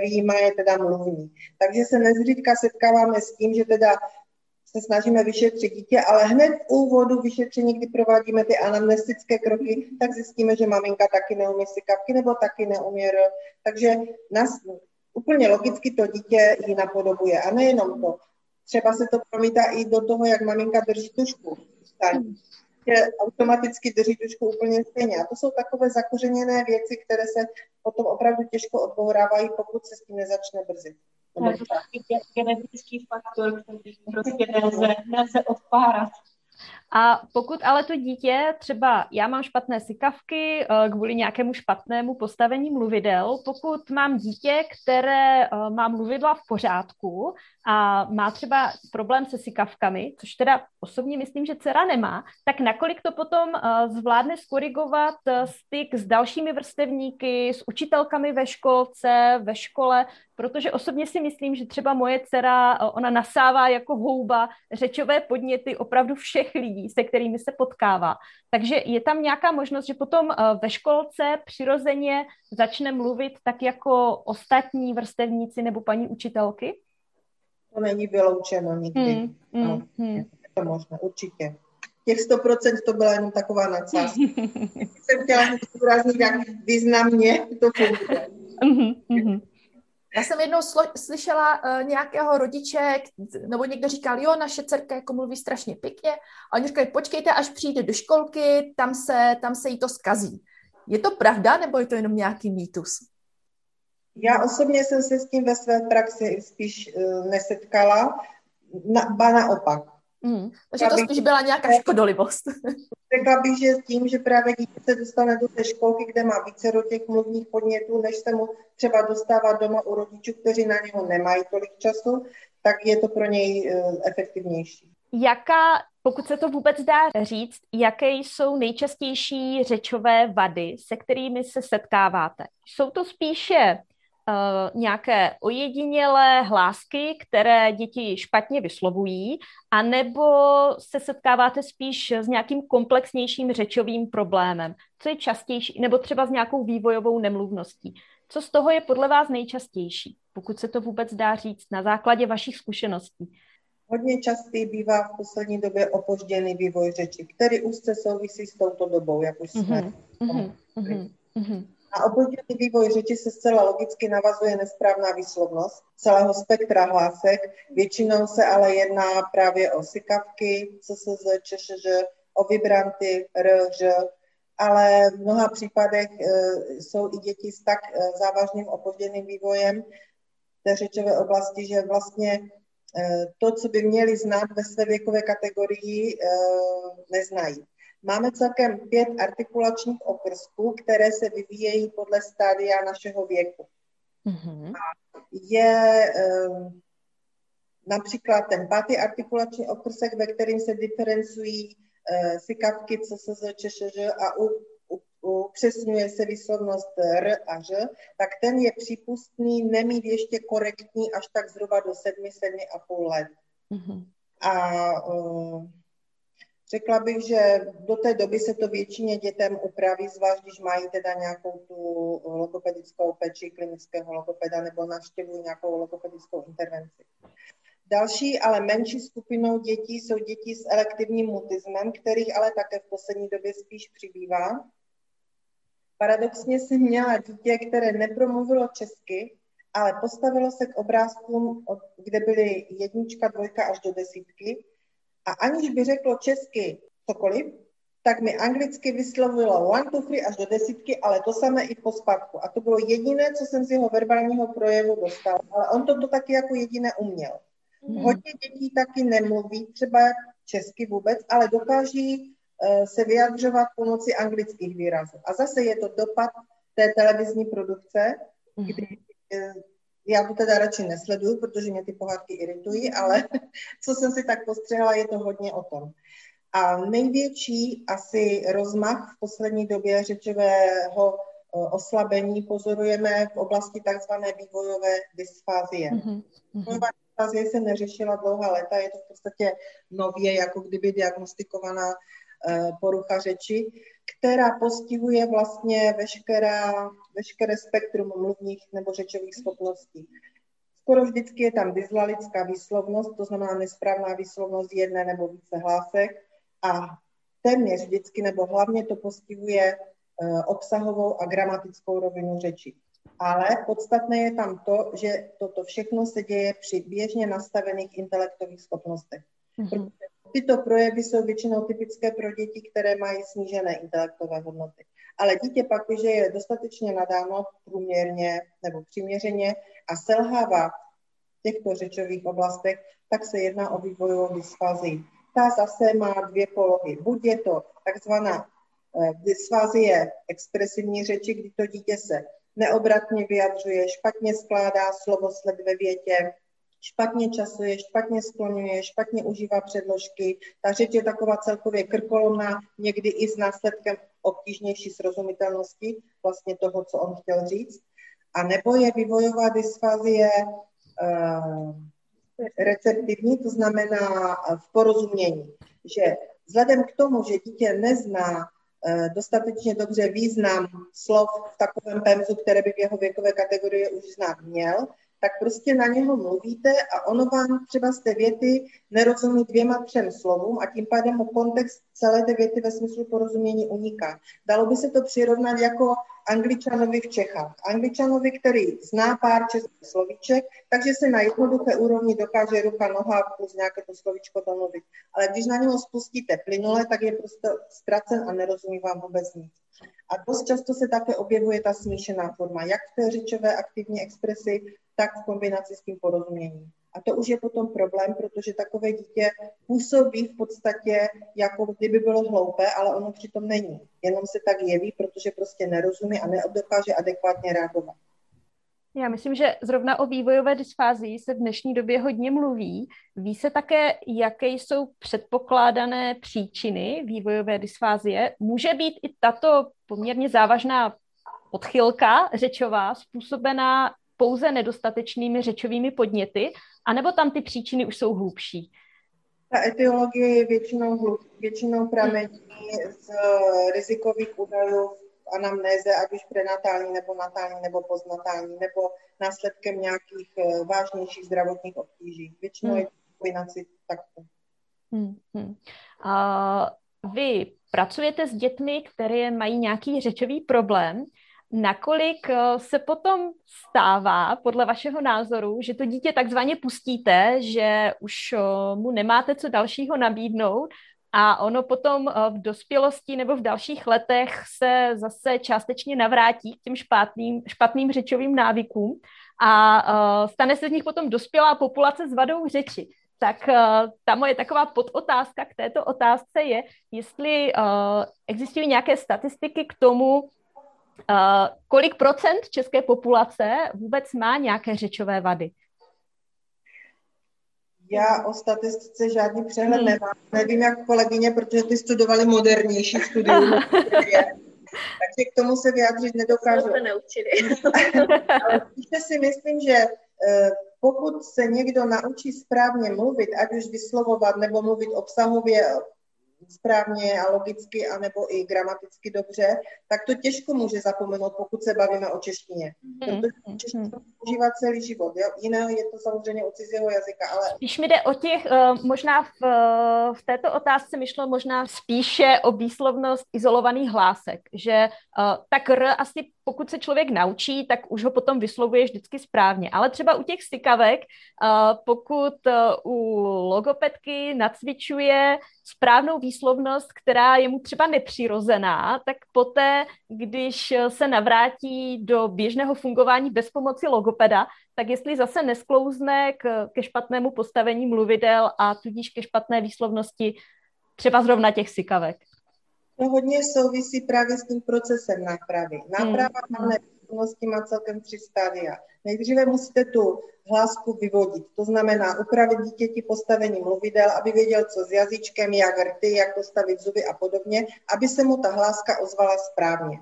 výjima je teda mluvní. Takže se nezřídka setkáváme s tím, že teda se snažíme vyšetřit dítě, ale hned v úvodu vyšetření, kdy provádíme ty anamnestické kroky, tak zjistíme, že maminka taky neumí si kapky nebo taky neumí R. Takže nás, úplně logicky to dítě ji napodobuje. A nejenom to. Třeba se to promítá i do toho, jak maminka drží tušku. Že automaticky drží tušku úplně stejně. A to jsou takové zakořeněné věci, které se potom opravdu těžko odbourávají, pokud se s tím nezačne brzy. To je genetický faktor, který prostě nelze, nelze odpárat. A pokud ale to dítě, třeba já mám špatné sykavky eh, kvůli nějakému špatnému postavení mluvidel, pokud mám dítě, které eh, má mluvidla v pořádku a má třeba problém se sykavkami, což teda osobně myslím, že dcera nemá, tak nakolik to potom eh, zvládne skorigovat styk s dalšími vrstevníky, s učitelkami ve školce, ve škole, protože osobně si myslím, že třeba moje dcera, ona nasává jako houba řečové podněty opravdu všech lidí, se kterými se potkává. Takže je tam nějaká možnost, že potom ve školce přirozeně začne mluvit tak jako ostatní vrstevníci nebo paní učitelky? To není vyloučeno nikdy. Hmm, hmm, no, hmm. Je to možné, určitě. Těch 100% to byla jenom taková nadsázka. jsem chtěla zdůraznit, jak významně to funguje. Mm-hmm. Já jsem jednou slo- slyšela uh, nějakého rodiče, nebo někdo říkal, jo, naše dcerka jako mluví strašně pěkně, a oni říkali, počkejte, až přijde do školky, tam se, tam se jí to skazí. Je to pravda, nebo je to jenom nějaký mýtus? Já osobně jsem se s tím ve své praxi spíš uh, nesetkala, na, ba naopak. Mm, takže to spíš byla nějaká škodolivost. Řekla bych, že tím, že právě dítě se dostane do té školky, kde má více do těch mluvních podnětů, než se mu třeba dostává doma u rodičů, kteří na něho nemají tolik času, tak je to pro něj uh, efektivnější. Jaká, pokud se to vůbec dá říct, jaké jsou nejčastější řečové vady, se kterými se setkáváte? Jsou to spíše nějaké ojedinělé hlásky, které děti špatně vyslovují, anebo se setkáváte spíš s nějakým komplexnějším řečovým problémem, co je častější, nebo třeba s nějakou vývojovou nemluvností. Co z toho je podle vás nejčastější, pokud se to vůbec dá říct na základě vašich zkušeností? Hodně častý bývá v poslední době opožděný vývoj řeči, který úzce souvisí s touto dobou, jak už jsme mm-hmm, mm-hmm. Na opožděný vývoj řeči se zcela logicky navazuje nesprávná výslovnost celého spektra hlásek. Většinou se ale jedná právě o sykavky, CSZ, ČŠŽ, o vibranty, R, Ž, ale v mnoha případech e, jsou i děti s tak e, závažným opožděným vývojem té řečové oblasti, že vlastně e, to, co by měli znát ve své věkové kategorii, neznají. Máme celkem pět artikulačních okrsků, které se vyvíjejí podle stádia našeho věku. Mm-hmm. Je um, například ten pátý artikulační okrsek, ve kterým se diferencují uh, sykavky CSZ, ČŠŽ a u, u, upřesňuje se výslovnost R a Ž, tak ten je přípustný nemít ještě korektní až tak zhruba do 7-7,5 let. Mm-hmm. A uh, Řekla bych, že do té doby se to většině dětem upraví, zvlášť když mají teda nějakou tu logopedickou peči klinického logopeda nebo navštěvují nějakou logopedickou intervenci. Další, ale menší skupinou dětí jsou děti s elektivním mutismem, kterých ale také v poslední době spíš přibývá. Paradoxně jsem měla dítě, které nepromluvilo česky, ale postavilo se k obrázkům, kde byly jednička, dvojka až do desítky a aniž by řeklo česky cokoliv, tak mi anglicky vyslovilo one, two, three až do desítky, ale to samé i po spadku. A to bylo jediné, co jsem z jeho verbálního projevu dostal. Ale on to, to taky jako jediné uměl. Mm. Hodně dětí taky nemluví třeba česky vůbec, ale dokáží uh, se vyjadřovat pomocí anglických výrazů. A zase je to dopad té televizní produkce, mm. kdy uh, já to teda radši nesleduju, protože mě ty pohádky iritují, ale co jsem si tak postřehla, je to hodně o tom. A největší asi rozmach v poslední době řečového oslabení pozorujeme v oblasti takzvané vývojové dysfázie. Mm-hmm. Vývojová dysfázie se neřešila dlouhá léta, je to v podstatě nově, jako kdyby diagnostikovaná Eh, porucha řeči, která postihuje vlastně veškerá, veškeré spektrum mluvních nebo řečových schopností. Skoro vždycky je tam dyslalická výslovnost, to znamená nesprávná výslovnost jedné nebo více hlásek a téměř vždycky nebo hlavně to postihuje eh, obsahovou a gramatickou rovinu řeči. Ale podstatné je tam to, že toto všechno se děje při běžně nastavených intelektových schopnostech. Mm-hmm. Tyto projevy jsou většinou typické pro děti, které mají snížené intelektové hodnoty. Ale dítě pak, když je dostatečně nadáno průměrně nebo přiměřeně a selhává v těchto řečových oblastech, tak se jedná o vývojovou dysfázii. Ta zase má dvě polohy. Buď je to takzvaná eh, dysfázie expresivní řeči, kdy to dítě se neobratně vyjadřuje, špatně skládá slovosled ve větě, špatně časuje, špatně skloňuje, špatně užívá předložky. Ta řeč je taková celkově krkolomná, někdy i s následkem obtížnější srozumitelnosti vlastně toho, co on chtěl říct. A nebo je vývojová dysfazie uh, receptivní, to znamená v porozumění, že vzhledem k tomu, že dítě nezná uh, dostatečně dobře význam slov v takovém pemzu, které by v jeho věkové kategorii už znát měl, tak prostě na něho mluvíte a ono vám třeba z té věty nerozumí dvěma třem slovům a tím pádem mu kontext celé té věty ve smyslu porozumění uniká. Dalo by se to přirovnat jako angličanovi v Čechách. Angličanovi, který zná pár českých slovíček, takže se na jednoduché úrovni dokáže ruka, noha plus nějaké to slovíčko domluvit. Ale když na něho spustíte plynule, tak je prostě ztracen a nerozumí vám vůbec nic. A dost často se také objevuje ta smíšená forma, jak v té řečové aktivní expresi, tak v kombinaci s tím porozuměním. A to už je potom problém, protože takové dítě působí v podstatě, jako kdyby bylo hloupé, ale ono přitom není. Jenom se tak jeví, protože prostě nerozumí a nedokáže adekvátně reagovat. Já myslím, že zrovna o vývojové dysfázii se v dnešní době hodně mluví. Ví se také, jaké jsou předpokládané příčiny vývojové dysfázie. Může být i tato poměrně závažná odchylka řečová způsobená pouze nedostatečnými řečovými podněty, anebo tam ty příčiny už jsou hlubší? Ta etiologie je většinou, hlub, většinou pramení z rizikových údajů anamnéze, ať už prenatální nebo natální nebo postnatální, nebo následkem nějakých eh, vážnějších zdravotních obtíží. Většinou hmm. je to kombinaci takto. Hmm, hmm. A vy pracujete s dětmi, které mají nějaký řečový problém. Nakolik eh, se potom stává, podle vašeho názoru, že to dítě takzvaně pustíte, že už eh, mu nemáte co dalšího nabídnout a ono potom eh, v dospělosti nebo v dalších letech se zase částečně navrátí k těm špatným, špatným řečovým návykům a stane se z nich potom dospělá populace s vadou řeči. Tak ta moje taková podotázka k této otázce je, jestli existují nějaké statistiky k tomu, Uh, kolik procent české populace vůbec má nějaké řečové vady? Já o statistice žádný přehled hmm. nemám. Nevím, jak kolegyně, protože ty studovali modernější studium. takže k tomu se vyjádřit nedokážu. To neučili. Ale si myslím, že eh, pokud se někdo naučí správně mluvit, ať už vyslovovat nebo mluvit obsahově správně a logicky, anebo i gramaticky dobře, tak to těžko může zapomenout, pokud se bavíme o češtině. Mm. Protože češtinu mm. používá celý život. Jo? Jiné je to samozřejmě u cizího jazyka, ale... Když mi jde o těch, uh, možná v, uh, v této otázce mi šlo možná spíše o výslovnost izolovaných hlásek, že uh, tak R asi pokud se člověk naučí, tak už ho potom vyslovuje vždycky správně. Ale třeba u těch stykavek, pokud u logopedky nacvičuje správnou výslovnost, která je mu třeba nepřirozená, tak poté, když se navrátí do běžného fungování bez pomoci logopeda, tak jestli zase nesklouzne k, ke špatnému postavení mluvidel a tudíž ke špatné výslovnosti třeba zrovna těch sykavek. To hodně souvisí právě s tím procesem nápravy. Náprava hmm. výslovnosti má celkem tři stádia. Nejdříve musíte tu hlásku vyvodit, to znamená upravit dítěti postavení mluvidel, aby věděl, co s jazyčkem, jak rty, jak postavit zuby a podobně, aby se mu ta hláska ozvala správně.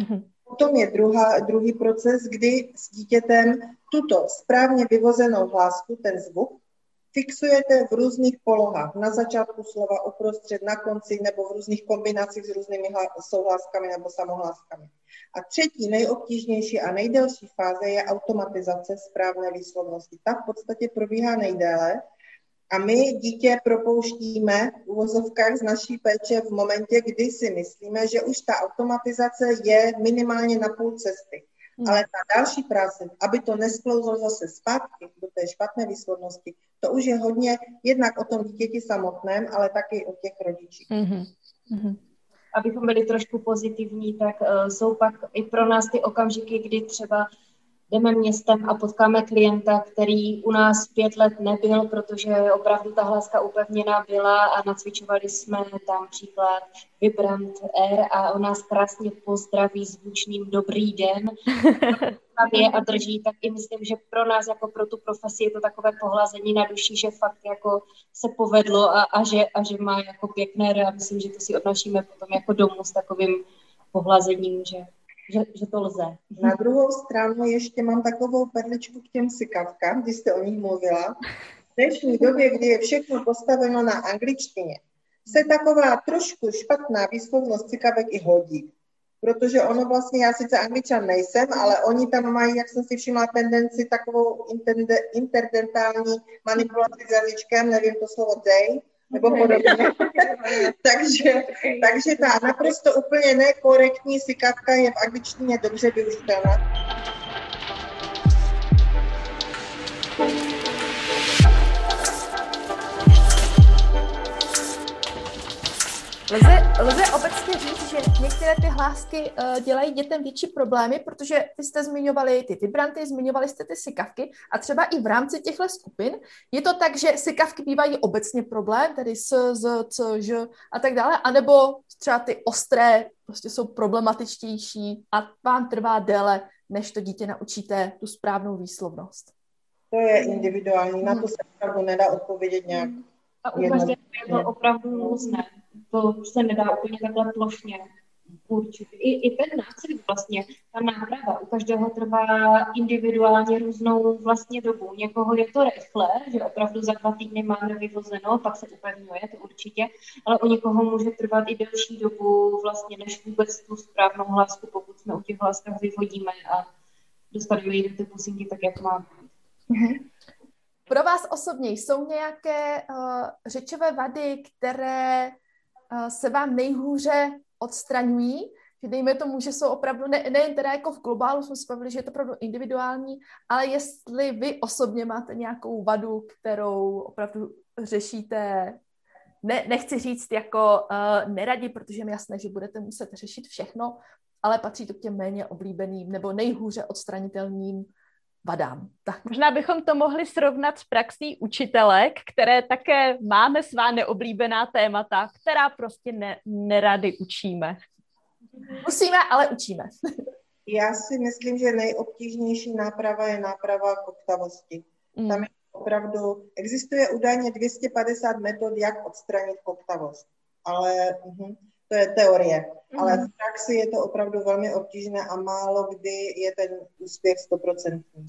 Mm-hmm. Potom je druhá, druhý proces, kdy s dítětem tuto správně vyvozenou hlásku, ten zvuk, fixujete v různých polohách, na začátku slova, uprostřed, na konci nebo v různých kombinacích s různými souhlaskami nebo samohláskami. A třetí, nejobtížnější a nejdelší fáze je automatizace správné výslovnosti. Ta v podstatě probíhá nejdéle a my dítě propouštíme v uvozovkách z naší péče v momentě, kdy si myslíme, že už ta automatizace je minimálně na půl cesty. Hmm. Ale ta další práce, aby to nesklouzlo zase zpátky do té špatné výslovnosti, to už je hodně jednak o tom dítěti samotném, ale taky o těch rodičích. Hmm. Hmm. Abychom byli trošku pozitivní, tak uh, jsou pak i pro nás ty okamžiky, kdy třeba jdeme městem a potkáme klienta, který u nás pět let nebyl, protože opravdu ta hlaska upevněná byla a nacvičovali jsme tam příklad Vibrant Air a on nás krásně pozdraví zvučným dobrý den. A drží, tak i myslím, že pro nás jako pro tu profesi je to takové pohlazení na duši, že fakt jako se povedlo a, a, že, a že má jako pěkné a myslím, že to si odnašíme potom jako domů s takovým pohlazením, že že, že to lze. Na druhou stranu ještě mám takovou perličku k těm sykavkám, když jste o nich mluvila. V dnešní době, kdy je všechno postaveno na angličtině, se taková trošku špatná výslovnost cykavek i hodí. Protože ono vlastně, já sice angličan nejsem, ale oni tam mají, jak jsem si všimla, tendenci takovou interdentální manipulaci s jazyčkem, nevím to slovo day, nebo podobně. takže, takže ta naprosto úplně nekorektní sikavka je v angličtině dobře využitelná. Lze, lze obecně říct, že některé ty hlásky uh, dělají dětem větší problémy, protože vy jste zmiňovali ty vibranty, zmiňovali jste ty sykavky a třeba i v rámci těchto skupin je to tak, že sykavky bývají obecně problém, tedy s, z, c, ž a tak dále, anebo třeba ty ostré prostě jsou problematičtější a vám trvá déle, než to dítě naučíte tu správnou výslovnost. To je individuální, na to se opravdu nedá odpovědět nějak. A u každého je to opravdu různé to se nedá úplně takhle plošně určit. I, I ten nácvik vlastně, ta náprava u každého trvá individuálně různou vlastně dobu. Někoho je to rychle, že opravdu za dva týdny máme vyvozeno, pak se upevňuje, to určitě, ale u někoho může trvat i delší dobu vlastně, než vůbec tu správnou hlásku, pokud jsme u těch hláskách vyvodíme a dostaneme ji do ty pusinky tak, jak má. Mm-hmm. Pro vás osobně jsou nějaké uh, řečové vady, které se vám nejhůře odstraňují, že dejme tomu, že jsou opravdu, ne, nejen teda jako v globálu jsme se bavili, že je to opravdu individuální, ale jestli vy osobně máte nějakou vadu, kterou opravdu řešíte, ne, nechci říct jako uh, neradi, protože mi jasné, že budete muset řešit všechno, ale patří to k těm méně oblíbeným nebo nejhůře odstranitelným vadám. Tak. Možná bychom to mohli srovnat s praxí učitelek, které také máme svá neoblíbená témata, která prostě ne, nerady učíme. Musíme, ale učíme. Já si myslím, že nejobtížnější náprava je náprava koktavosti. Mm. Tam je opravdu, existuje údajně 250 metod, jak odstranit koktavost. Ale uh-huh, to je teorie. Mm-hmm. Ale v praxi je to opravdu velmi obtížné a málo kdy je ten úspěch stoprocentní.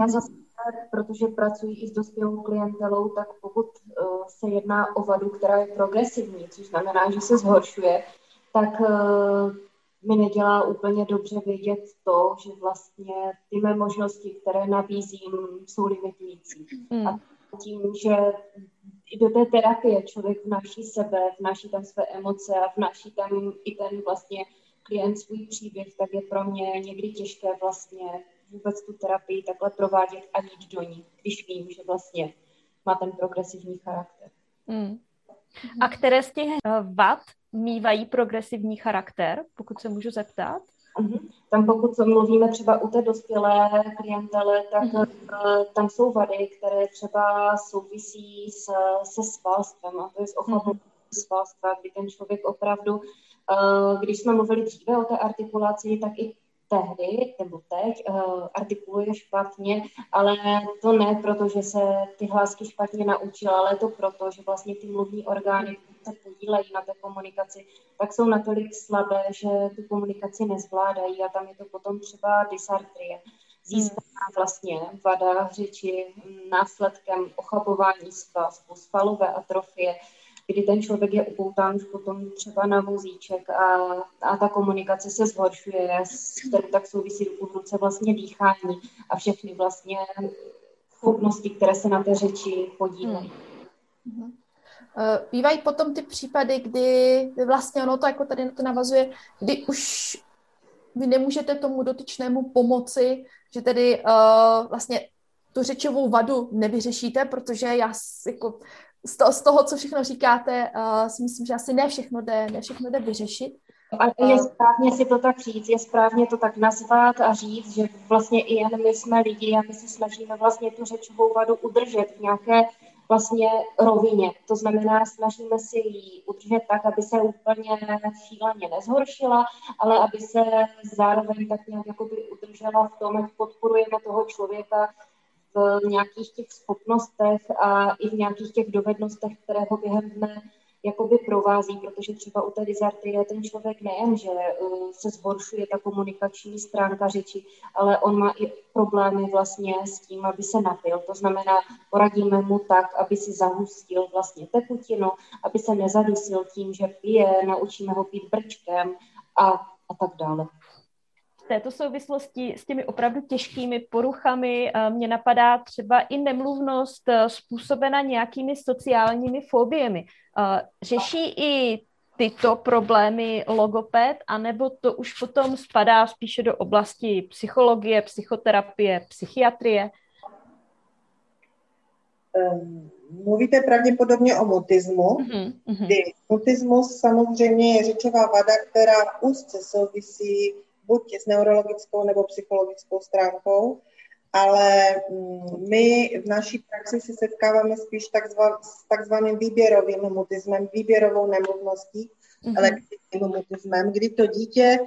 Já zase, protože pracuji i s dospělou klientelou, tak pokud uh, se jedná o vadu, která je progresivní, což znamená, že se zhoršuje, tak uh, mi nedělá úplně dobře vědět to, že vlastně ty mé možnosti, které nabízím, jsou limitující. Mm. A tím, že i do té terapie člověk vnáší sebe, vnáší tam své emoce a vnáší tam i ten vlastně klient svůj příběh, tak je pro mě někdy těžké vlastně vůbec tu terapii takhle provádět a jít do ní, když vím, že vlastně má ten progresivní charakter. Mm. A které z těch vad mývají progresivní charakter, pokud se můžu zeptat? Uh-huh. Tam pokud mluvíme třeba u té dospělé klientele, tak uh-huh. tam jsou vady, které třeba souvisí s, se svalstvem, a to je s uh-huh. svalstva, kdy ten člověk opravdu, uh, když jsme mluvili dříve o té artikulaci, tak i tehdy nebo teď uh, artikuluje špatně, ale to ne proto, že se ty hlásky špatně naučila, ale to proto, že vlastně ty mluvní orgány, které se podílejí na té komunikaci, tak jsou natolik slabé, že tu komunikaci nezvládají a tam je to potom třeba dysartrie. Získá vlastně vada řeči následkem ochabování svazku, svalové atrofie, kdy ten člověk je upoután už potom třeba na vozíček a, a ta komunikace se zhoršuje, s kterou tak souvisí ruku v ruce vlastně dýchání a všechny vlastně schopnosti, které se na té řeči podílejí. Hmm. Uh, bývají potom ty případy, kdy vlastně ono to jako tady na to navazuje, kdy už vy nemůžete tomu dotyčnému pomoci, že tedy uh, vlastně tu řečovou vadu nevyřešíte, protože já jako z toho, z toho co všechno říkáte, uh, si myslím, že asi ne všechno jde, ne všechno jde vyřešit. A je správně si to tak říct, je správně to tak nazvat a říct, že vlastně i jen my jsme lidi a my se snažíme vlastně tu řečovou vadu udržet v nějaké vlastně rovině. To znamená, snažíme si ji udržet tak, aby se úplně šíleně nezhoršila, ale aby se zároveň tak nějak jakoby udržela v tom, jak podporujeme toho člověka nějakých těch schopnostech a i v nějakých těch dovednostech, které ho během dne jakoby provází, protože třeba u té dizartie ten člověk nejen, že uh, se zhoršuje ta komunikační stránka řeči, ale on má i problémy vlastně s tím, aby se napil. To znamená, poradíme mu tak, aby si zahustil vlastně tekutinu, aby se nezadusil tím, že pije, naučíme ho pít brčkem a, a tak dále v této souvislosti s těmi opravdu těžkými poruchami eh, mě napadá třeba i nemluvnost eh, způsobena nějakými sociálními fobiemi. Eh, řeší i tyto problémy logoped, anebo to už potom spadá spíše do oblasti psychologie, psychoterapie, psychiatrie? Mluvíte pravděpodobně o mutismu. Mm-hmm. Kdy mutismus samozřejmě je řečová vada, která úzce souvisí buď s neurologickou nebo psychologickou stránkou, ale mm, my v naší praxi se setkáváme spíš takzva, s takzvaným výběrovým mutismem, výběrovou nemluvností, mm-hmm. elektrickým mutismem, kdy to dítě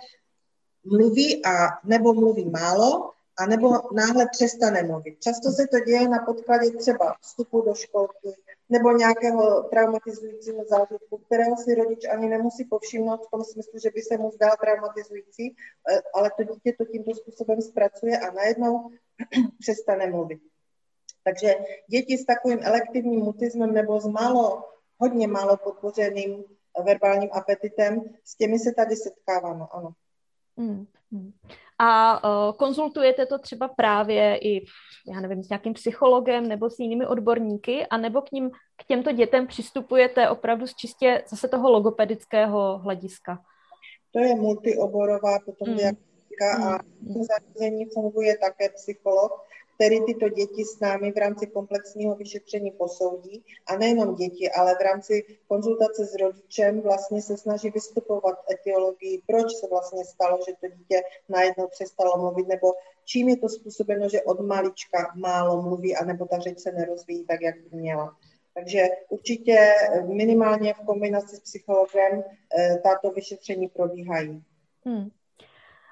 mluví a nebo mluví málo, a nebo náhle přestane mluvit. Často se to děje na podkladě třeba vstupu do školky, nebo nějakého traumatizujícího zážitku, kterého si rodič ani nemusí povšimnout v tom smyslu, že by se mu zdal traumatizující, eh, ale to dítě to tímto způsobem zpracuje a najednou přestane mluvit. Takže děti s takovým elektivním mutismem nebo s málo, hodně málo podpořeným verbálním apetitem, s těmi se tady setkáváme, ano. Mm a uh, konzultujete to třeba právě i, já nevím, s nějakým psychologem nebo s jinými odborníky, anebo k ním, k těmto dětem přistupujete opravdu z čistě zase toho logopedického hlediska? To je multioborová potom mm. diagnostika mm. a v zařízení funguje také psycholog, který tyto děti s námi v rámci komplexního vyšetření posoudí. A nejenom děti, ale v rámci konzultace s rodičem vlastně se snaží vystupovat etiologii, proč se vlastně stalo, že to dítě najednou přestalo mluvit, nebo čím je to způsobeno, že od malička málo mluví, anebo ta řeč se nerozvíjí tak, jak by měla. Takže určitě minimálně v kombinaci s psychologem eh, tato vyšetření probíhají. Hmm.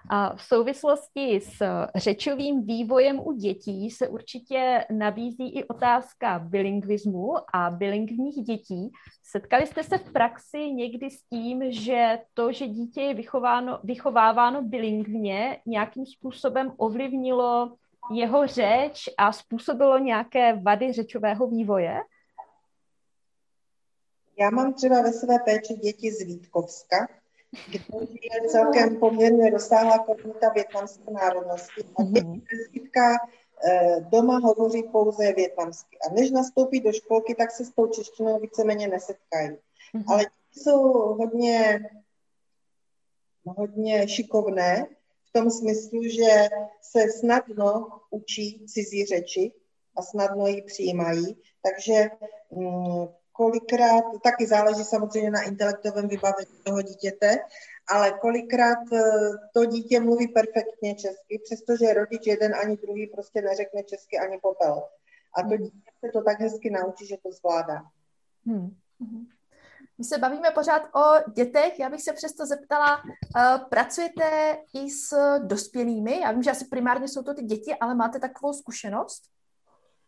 A v souvislosti s řečovým vývojem u dětí se určitě nabízí i otázka bilingvismu a bilingvních dětí. Setkali jste se v praxi někdy s tím, že to, že dítě je vychováno, vychováváno bilingvně, nějakým způsobem ovlivnilo jeho řeč a způsobilo nějaké vady řečového vývoje? Já mám třeba ve své péči děti z Vítkovska, je celkem poměrně rozsáhlá komunita větnamské národnosti. A mm-hmm. doma hovoří pouze větnamsky. A než nastoupí do školky, tak se s tou češtinou víceméně nesetkají. Mm-hmm. Ale jsou hodně, hodně šikovné v tom smyslu, že se snadno učí cizí řeči a snadno ji přijímají. Takže mm, kolikrát, taky záleží samozřejmě na intelektovém vybavení toho dítěte, ale kolikrát eh, to dítě mluví perfektně česky, přestože rodič jeden ani druhý prostě neřekne česky ani popel. A to dítě se to tak hezky naučí, že to zvládá. Hmm. Mhm. My se bavíme pořád o dětech. Já bych se přesto zeptala, uh, pracujete i s dospělými? Já vím, že asi primárně jsou to ty děti, ale máte takovou zkušenost?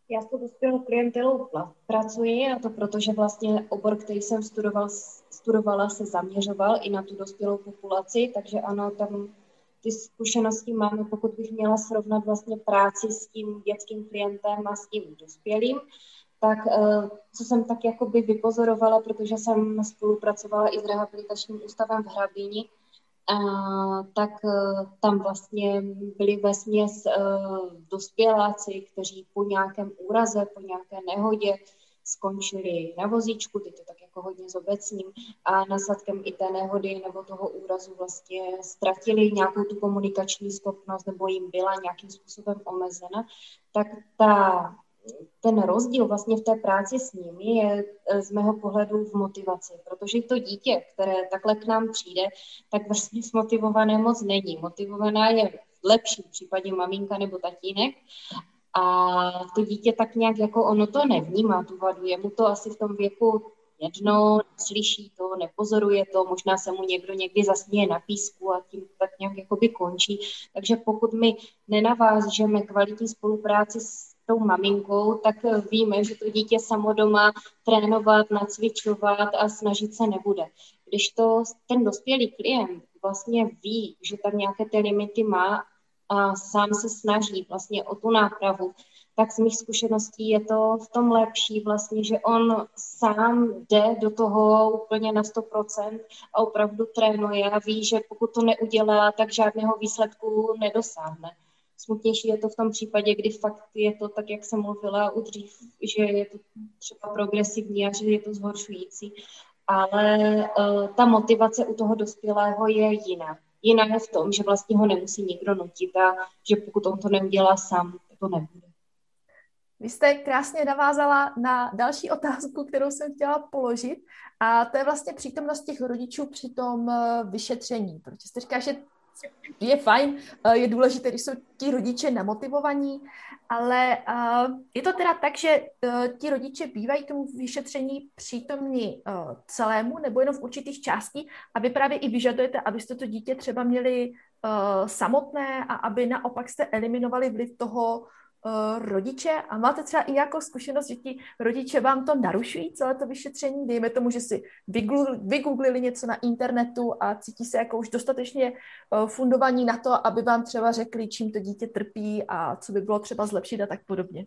Já s tou dospělou klientelou pracuji a to proto, že vlastně obor, který jsem studoval, studovala, se zaměřoval i na tu dospělou populaci, takže ano, tam ty zkušenosti máme, pokud bych měla srovnat vlastně práci s tím dětským klientem a s tím dospělým, tak eh, co jsem tak jakoby vypozorovala, protože jsem spolupracovala i s rehabilitačním ústavem v Hrabíni, tak eh, tam vlastně byli ve směs eh, dospěláci, kteří po nějakém úraze, po nějaké nehodě skončili na vozíčku, teď to tak jako hodně zobecním, a následkem i té nehody nebo toho úrazu vlastně ztratili nějakou tu komunikační schopnost nebo jim byla nějakým způsobem omezena, tak ta ten rozdíl vlastně v té práci s nimi je e, z mého pohledu v motivaci, protože to dítě, které takhle k nám přijde, tak vlastně motivované moc není. Motivovaná je v lepším případě maminka nebo tatínek a to dítě tak nějak jako ono to nevnímá, tu vadu, je mu to asi v tom věku jedno, slyší to, nepozoruje to, možná se mu někdo někdy zasměje na písku a tím tak nějak jakoby končí. Takže pokud my nenavážeme kvalitní spolupráci s tou maminkou, tak víme, že to dítě samo doma trénovat, nacvičovat a snažit se nebude. Když to ten dospělý klient vlastně ví, že tam nějaké ty limity má a sám se snaží vlastně o tu nápravu, tak z mých zkušeností je to v tom lepší vlastně, že on sám jde do toho úplně na 100% a opravdu trénuje a ví, že pokud to neudělá, tak žádného výsledku nedosáhne. Smutnější je to v tom případě, kdy fakt je to tak, jak jsem mluvila u dřív, že je to třeba progresivní a že je to zhoršující. Ale uh, ta motivace u toho dospělého je jiná. Jiná je v tom, že vlastně ho nemusí nikdo nutit a že pokud on to neudělá sám, to nebude. Vy jste krásně navázala na další otázku, kterou jsem chtěla položit, a to je vlastně přítomnost těch rodičů při tom eh, vyšetření, protože jste říká, že je fajn, eh, je důležité, když jsou ti rodiče nemotivovaní, ale eh, je to teda tak, že eh, ti rodiče bývají tomu vyšetření přítomní celému nebo jenom v určitých částí a vy právě i vyžadujete, abyste to dítě třeba měli samotné a aby naopak jste eliminovali vliv toho rodiče a máte třeba i jako zkušenost, že ti rodiče vám to narušují, celé to vyšetření, dejme tomu, že si vygooglili něco na internetu a cítí se jako už dostatečně uh, fundovaní na to, aby vám třeba řekli, čím to dítě trpí a co by bylo třeba zlepšit a tak podobně.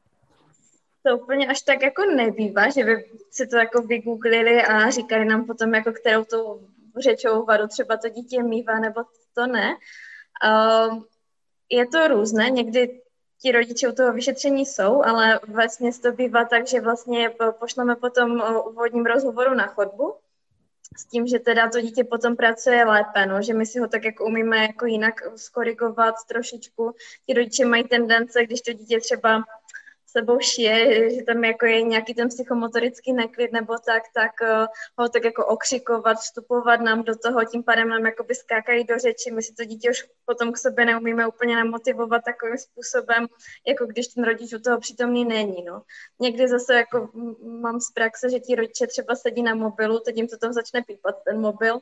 To úplně až tak jako nebývá, že by si to jako vygooglili a říkali nám potom, jako kterou tu řečovou vadu třeba to dítě mývá, nebo to ne. Uh, je to různé, někdy ti rodiče u toho vyšetření jsou, ale vlastně to bývá tak, že vlastně pošleme potom úvodním rozhovoru na chodbu, s tím, že teda to dítě potom pracuje lépe, no, že my si ho tak jako umíme jako jinak skorigovat trošičku. Ti rodiče mají tendence, když to dítě třeba sebou šije, že tam jako je nějaký ten psychomotorický neklid nebo tak, tak uh, ho tak jako okřikovat, vstupovat nám do toho, tím pádem nám jakoby skákají do řeči, my si to dítě už potom k sobě neumíme úplně namotivovat takovým způsobem, jako když ten rodič u toho přítomný není, no. Někdy zase jako mám z praxe, že ti rodiče třeba sedí na mobilu, teď jim to tam začne pípat ten mobil,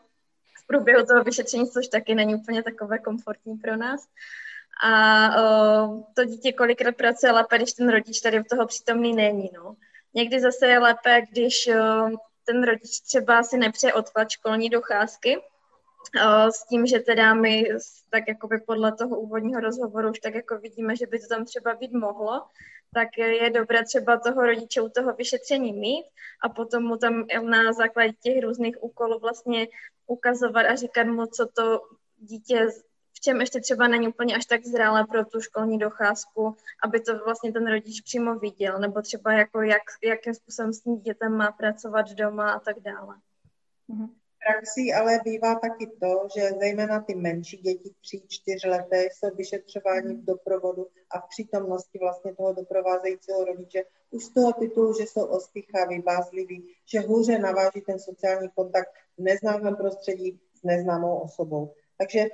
v průběhu toho vyšetření, což taky není úplně takové komfortní pro nás a o, to dítě kolikrát pracuje lépe, když ten rodič tady v toho přítomný není. No. Někdy zase je lépe, když o, ten rodič třeba si nepřeje odklad školní docházky, o, s tím, že teda my tak jakoby podle toho úvodního rozhovoru už tak jako vidíme, že by to tam třeba být mohlo, tak je dobré třeba toho rodiče u toho vyšetření mít a potom mu tam na základě těch různých úkolů vlastně ukazovat a říkat mu, co to dítě čem ještě třeba není úplně až tak zralé pro tu školní docházku, aby to vlastně ten rodič přímo viděl, nebo třeba jako jak, jakým způsobem s tím dětem má pracovat doma a tak dále. Mhm. praxi ale bývá taky to, že zejména ty menší děti, tři, čtyři leté, jsou vyšetřováni v doprovodu a v přítomnosti vlastně toho doprovázejícího rodiče už z toho titulu, že jsou ostýchaví, bázliví, že hůře naváží ten sociální kontakt v neznámém prostředí s neznámou osobou. Takže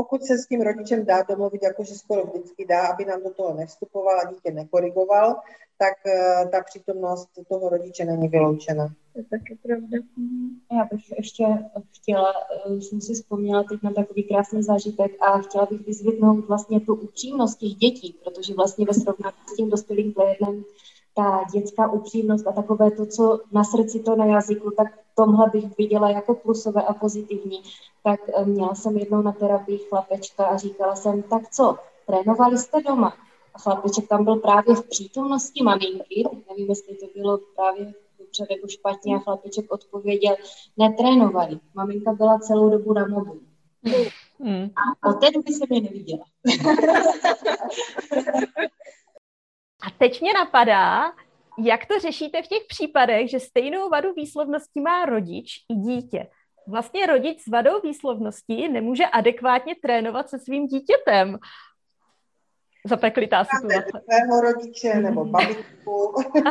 pokud se s tím rodičem dá domluvit, jakože skoro vždycky dá, aby nám do toho nevstupoval a dítě nekorigoval, tak uh, ta přítomnost toho rodiče není vyloučena. To je pravda. Já bych ještě chtěla, uh, jsem si vzpomněla teď na takový krásný zážitek a chtěla bych vyzvednout vlastně tu upřímnost těch dětí, protože vlastně ve srovnání s tím dospělým klientem ta dětská upřímnost a takové to, co na srdci, to na jazyku, tak tomhle bych viděla jako plusové a pozitivní. Tak eh, měla jsem jednou na terapii chlapečka a říkala jsem, tak co, trénovali jste doma? A chlapeček tam byl právě v přítomnosti maminky, nevím, jestli to bylo právě dobře nebo špatně, a chlapeček odpověděl, netrénovali. Maminka byla celou dobu na mobilu. Hmm. A od té doby se mě neviděla. a teď mě napadá, jak to řešíte v těch případech, že stejnou vadu výslovnosti má rodič i dítě? Vlastně rodič s vadou výslovnosti nemůže adekvátně trénovat se svým dítětem. Zapeklitá situace. Svého rodiče nebo babičku.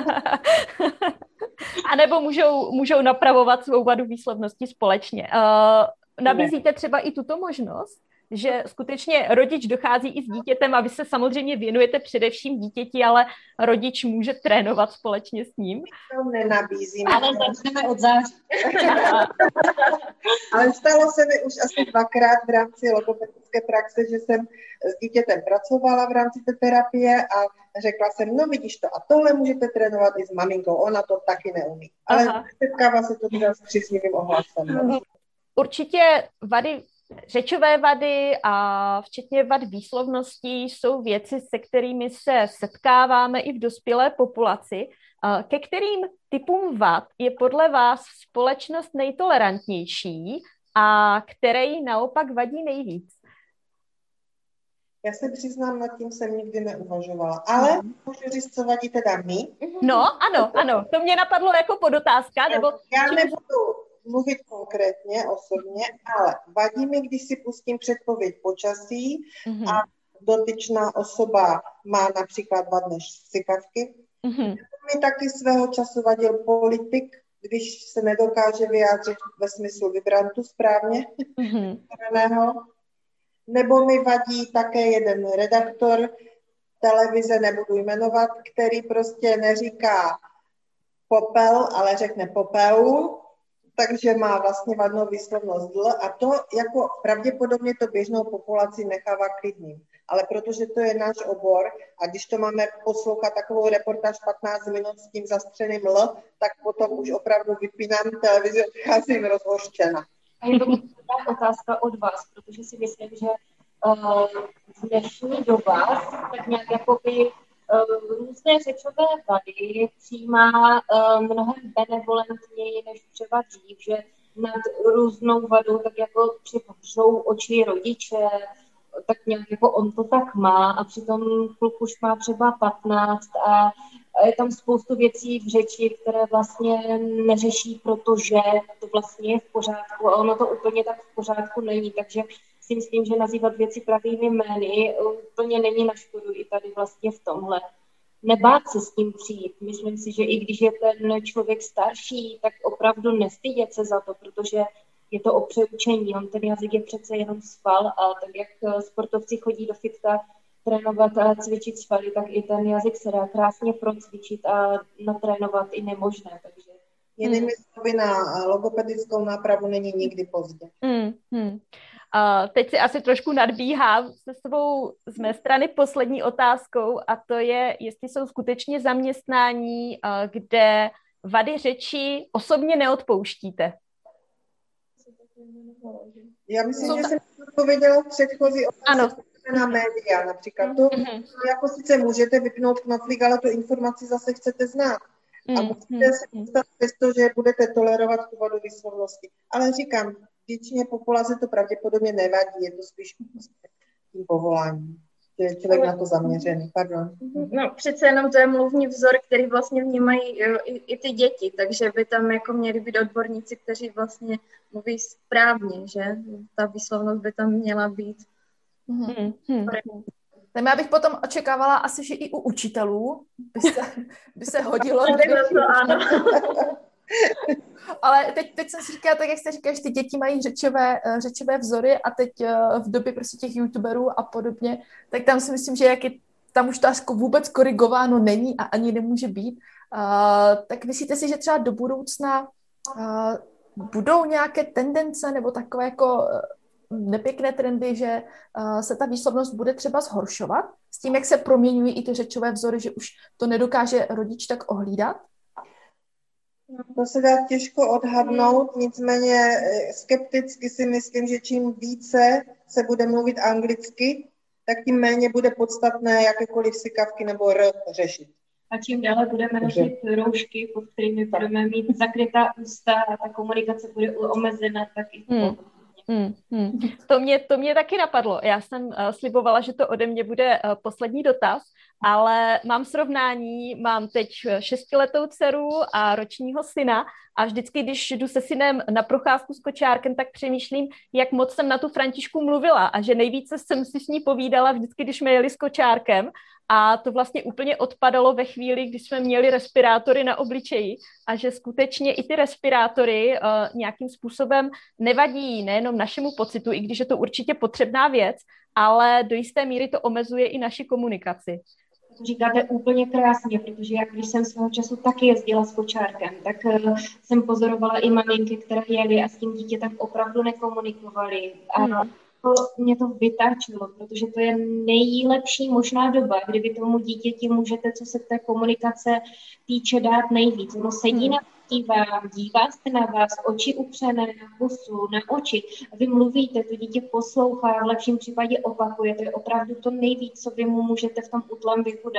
A nebo můžou, můžou napravovat svou vadu výslovnosti společně. Uh, nabízíte třeba i tuto možnost? Že skutečně rodič dochází i s dítětem a vy se samozřejmě věnujete především dítěti, ale rodič může trénovat společně s ním. To nenabízím. Ale začneme od září. ale stalo se mi už asi dvakrát v rámci logopedické praxe, že jsem s dítětem pracovala v rámci té terapie a řekla jsem, no vidíš to, a tohle můžete trénovat i s maminkou, ona to taky neumí. Ale setkává se to teda s příznivým ohlasem. Určitě vady Řečové vady a včetně vad výslovností jsou věci, se kterými se setkáváme i v dospělé populaci. Ke kterým typům vad je podle vás společnost nejtolerantnější a které naopak vadí nejvíc? Já se přiznám, nad tím jsem nikdy neuvažovala, ale mm. můžu říct, co vadí teda mi. No, ano, ano, to mě napadlo jako podotázka, nebo... Já nebudu mluvit konkrétně, osobně, ale vadí mi, když si pustím předpověď počasí mm-hmm. a dotyčná osoba má například vadné sykavky. Mm-hmm. Mi taky svého času vadil politik, když se nedokáže vyjádřit ve smyslu vibrantu správně, mm-hmm. Nebo mi vadí také jeden redaktor televize, nebudu jmenovat, který prostě neříká popel, ale řekne popel, takže má vlastně vadnou výslovnost dl a to jako pravděpodobně to běžnou populaci nechává klidným. Ale protože to je náš obor a když to máme poslouchat takovou reportáž 15 minut s tím zastřeným L, tak potom už opravdu vypínám televizi, odcházím rozhořčena. A je to otázka od vás, protože si myslím, že uh, dnešní doba tak nějak jakoby různé řečové vady přijímá uh, mnohem benevolentněji než třeba dřív, že nad různou vadou tak jako připřou oči rodiče, tak nějak jako on to tak má a přitom kluk už má třeba 15 a je tam spoustu věcí v řeči, které vlastně neřeší, protože to vlastně je v pořádku a ono to úplně tak v pořádku není, takže si myslím, že nazývat věci pravými jmény úplně není na škodu i tady vlastně v tomhle. Nebát se s tím přijít. Myslím si, že i když je ten člověk starší, tak opravdu nestydět se za to, protože je to o přeučení. On ten jazyk je přece jenom sval a tak jak eh, sportovci chodí do fitka trénovat a cvičit svaly, tak i ten jazyk se dá krásně procvičit a natrénovat i nemožné. Takže Jinými slovy, na logopedickou nápravu není nikdy pozdě. Mm, mm. Uh, teď si asi trošku nadbíhám se svou z mé strany poslední otázkou a to je, jestli jsou skutečně zaměstnání, uh, kde vady řeči osobně neodpouštíte. Já myslím, jsou že ta... jsem odpověděla v předchozí otázce na média například. To mm-hmm. jako sice můžete vypnout knoflík, ale tu informaci zase chcete znát. A musíte mm-hmm. se dostat přesto, že budete tolerovat tu vodu výslovnosti. Ale říkám, většině populace to pravděpodobně nevadí, je to spíš tím povoláním že je člověk na to zaměřený. Pardon. No, přece jenom to je mluvní vzor, který vlastně vnímají i, i ty děti, takže by tam jako měli být odborníci, kteří vlastně mluví správně, že ta výslovnost by tam měla být. Hmm. Hmm. Tak já bych potom očekávala asi, že i u učitelů by se, by se hodilo. To, ano. Ale teď, teď jsem si říkala, tak jak jste že ty děti mají řečové, eh, řečové vzory a teď eh, v době prostě těch youtuberů a podobně, tak tam si myslím, že jak je, tam už to vůbec korigováno není a ani nemůže být. Uh, tak myslíte si, že třeba do budoucna uh, budou nějaké tendence nebo takové jako nepěkné trendy, že uh, se ta výslovnost bude třeba zhoršovat s tím, jak se proměňují i ty řečové vzory, že už to nedokáže rodič tak ohlídat? To se dá těžko odhadnout, nicméně eh, skepticky si myslím, že čím více se bude mluvit anglicky, tak tím méně bude podstatné jakékoliv sikavky nebo r řešit. A čím dále budeme nosit roušky, pod kterými budeme mít zakrytá ústa a ta komunikace bude omezena, tak i hmm. Hmm, hmm. To, mě, to mě taky napadlo. Já jsem uh, slibovala, že to ode mě bude uh, poslední dotaz, ale mám srovnání, mám teď šestiletou dceru a ročního syna a vždycky, když jdu se synem na procházku s kočárkem, tak přemýšlím, jak moc jsem na tu Františku mluvila a že nejvíce jsem si s ní povídala vždycky, když jsme jeli s kočárkem a to vlastně úplně odpadalo ve chvíli, kdy jsme měli respirátory na obličeji a že skutečně i ty respirátory uh, nějakým způsobem nevadí nejenom našemu pocitu, i když je to určitě potřebná věc, ale do jisté míry to omezuje i naši komunikaci to říkáte úplně krásně, protože jak když jsem svého času taky jezdila s kočárkem, tak uh, jsem pozorovala i maminky, které jeli a s tím dítětem opravdu nekomunikovali. A hmm to, mě to vytáčelo, protože to je nejlepší možná doba, kdyby tomu dítěti můžete, co se té komunikace týče, dát nejvíc. Ono sedí hmm. na vám, dívá se na vás, oči upřené na pusu, na oči. Vy mluvíte, to dítě poslouchá, v lepším případě opakuje. To je opravdu to nejvíc, co vy mu můžete v tom útlém věku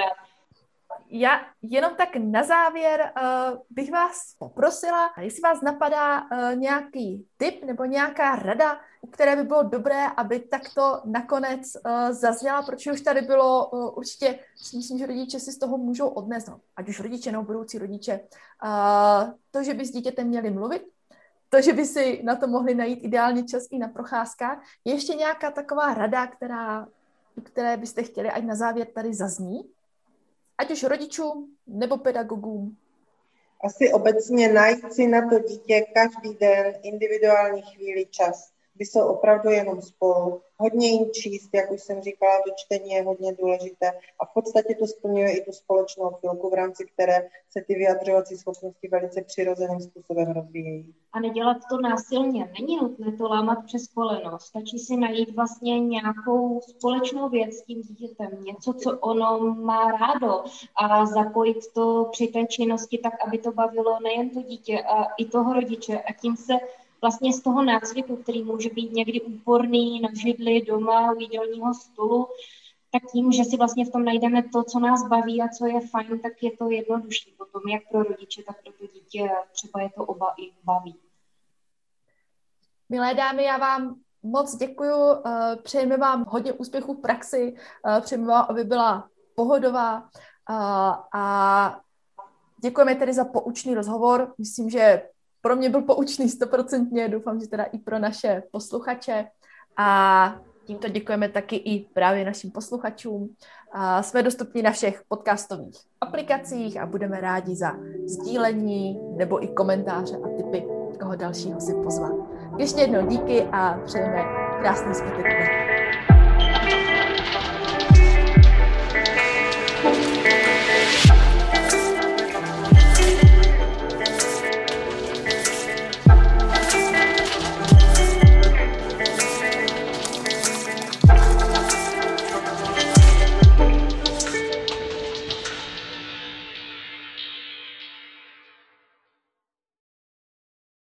já jenom tak na závěr uh, bych vás poprosila, jestli vás napadá uh, nějaký tip nebo nějaká rada, u které by bylo dobré, aby takto nakonec uh, zazněla, protože už tady bylo uh, určitě, si myslím, že rodiče si z toho můžou odnést, no, ať už rodiče nebo budoucí rodiče, uh, to, že by s dítětem měli mluvit, to, že by si na to mohli najít ideální čas i na procházkách. Je ještě nějaká taková rada, která, které byste chtěli, ať na závěr tady zazní? Ať už rodičům nebo pedagogům? Asi obecně najít si na to dítě každý den individuální chvíli čas kdy jsou opravdu jenom spolu. Hodně jim číst, jak už jsem říkala, to čtení je hodně důležité a v podstatě to splňuje i tu společnou chvilku, v rámci které se ty vyjadřovací schopnosti velice přirozeným způsobem rozvíjejí. A nedělat to násilně. Není nutné to lámat přes koleno. Stačí si najít vlastně nějakou společnou věc s tím dítětem, něco, co ono má rádo a zapojit to při té činnosti tak, aby to bavilo nejen to dítě a i toho rodiče a tím se vlastně z toho nácviku, který může být někdy úporný na židli, doma, u jídelního stolu, tak tím, že si vlastně v tom najdeme to, co nás baví a co je fajn, tak je to jednodušší potom, jak pro rodiče, tak pro to dítě třeba je to oba i baví. Milé dámy, já vám moc děkuju, eh, přejeme vám hodně úspěchů v praxi, eh, přejeme vám, aby byla pohodová eh, a děkujeme tedy za poučný rozhovor. Myslím, že pro mě byl poučný stoprocentně, doufám, že teda i pro naše posluchače. A tímto děkujeme taky i právě našim posluchačům. A jsme dostupní na všech podcastových aplikacích a budeme rádi za sdílení nebo i komentáře a tipy, koho dalšího si pozvat. Ještě jednou díky a přejeme krásný zbytek dne.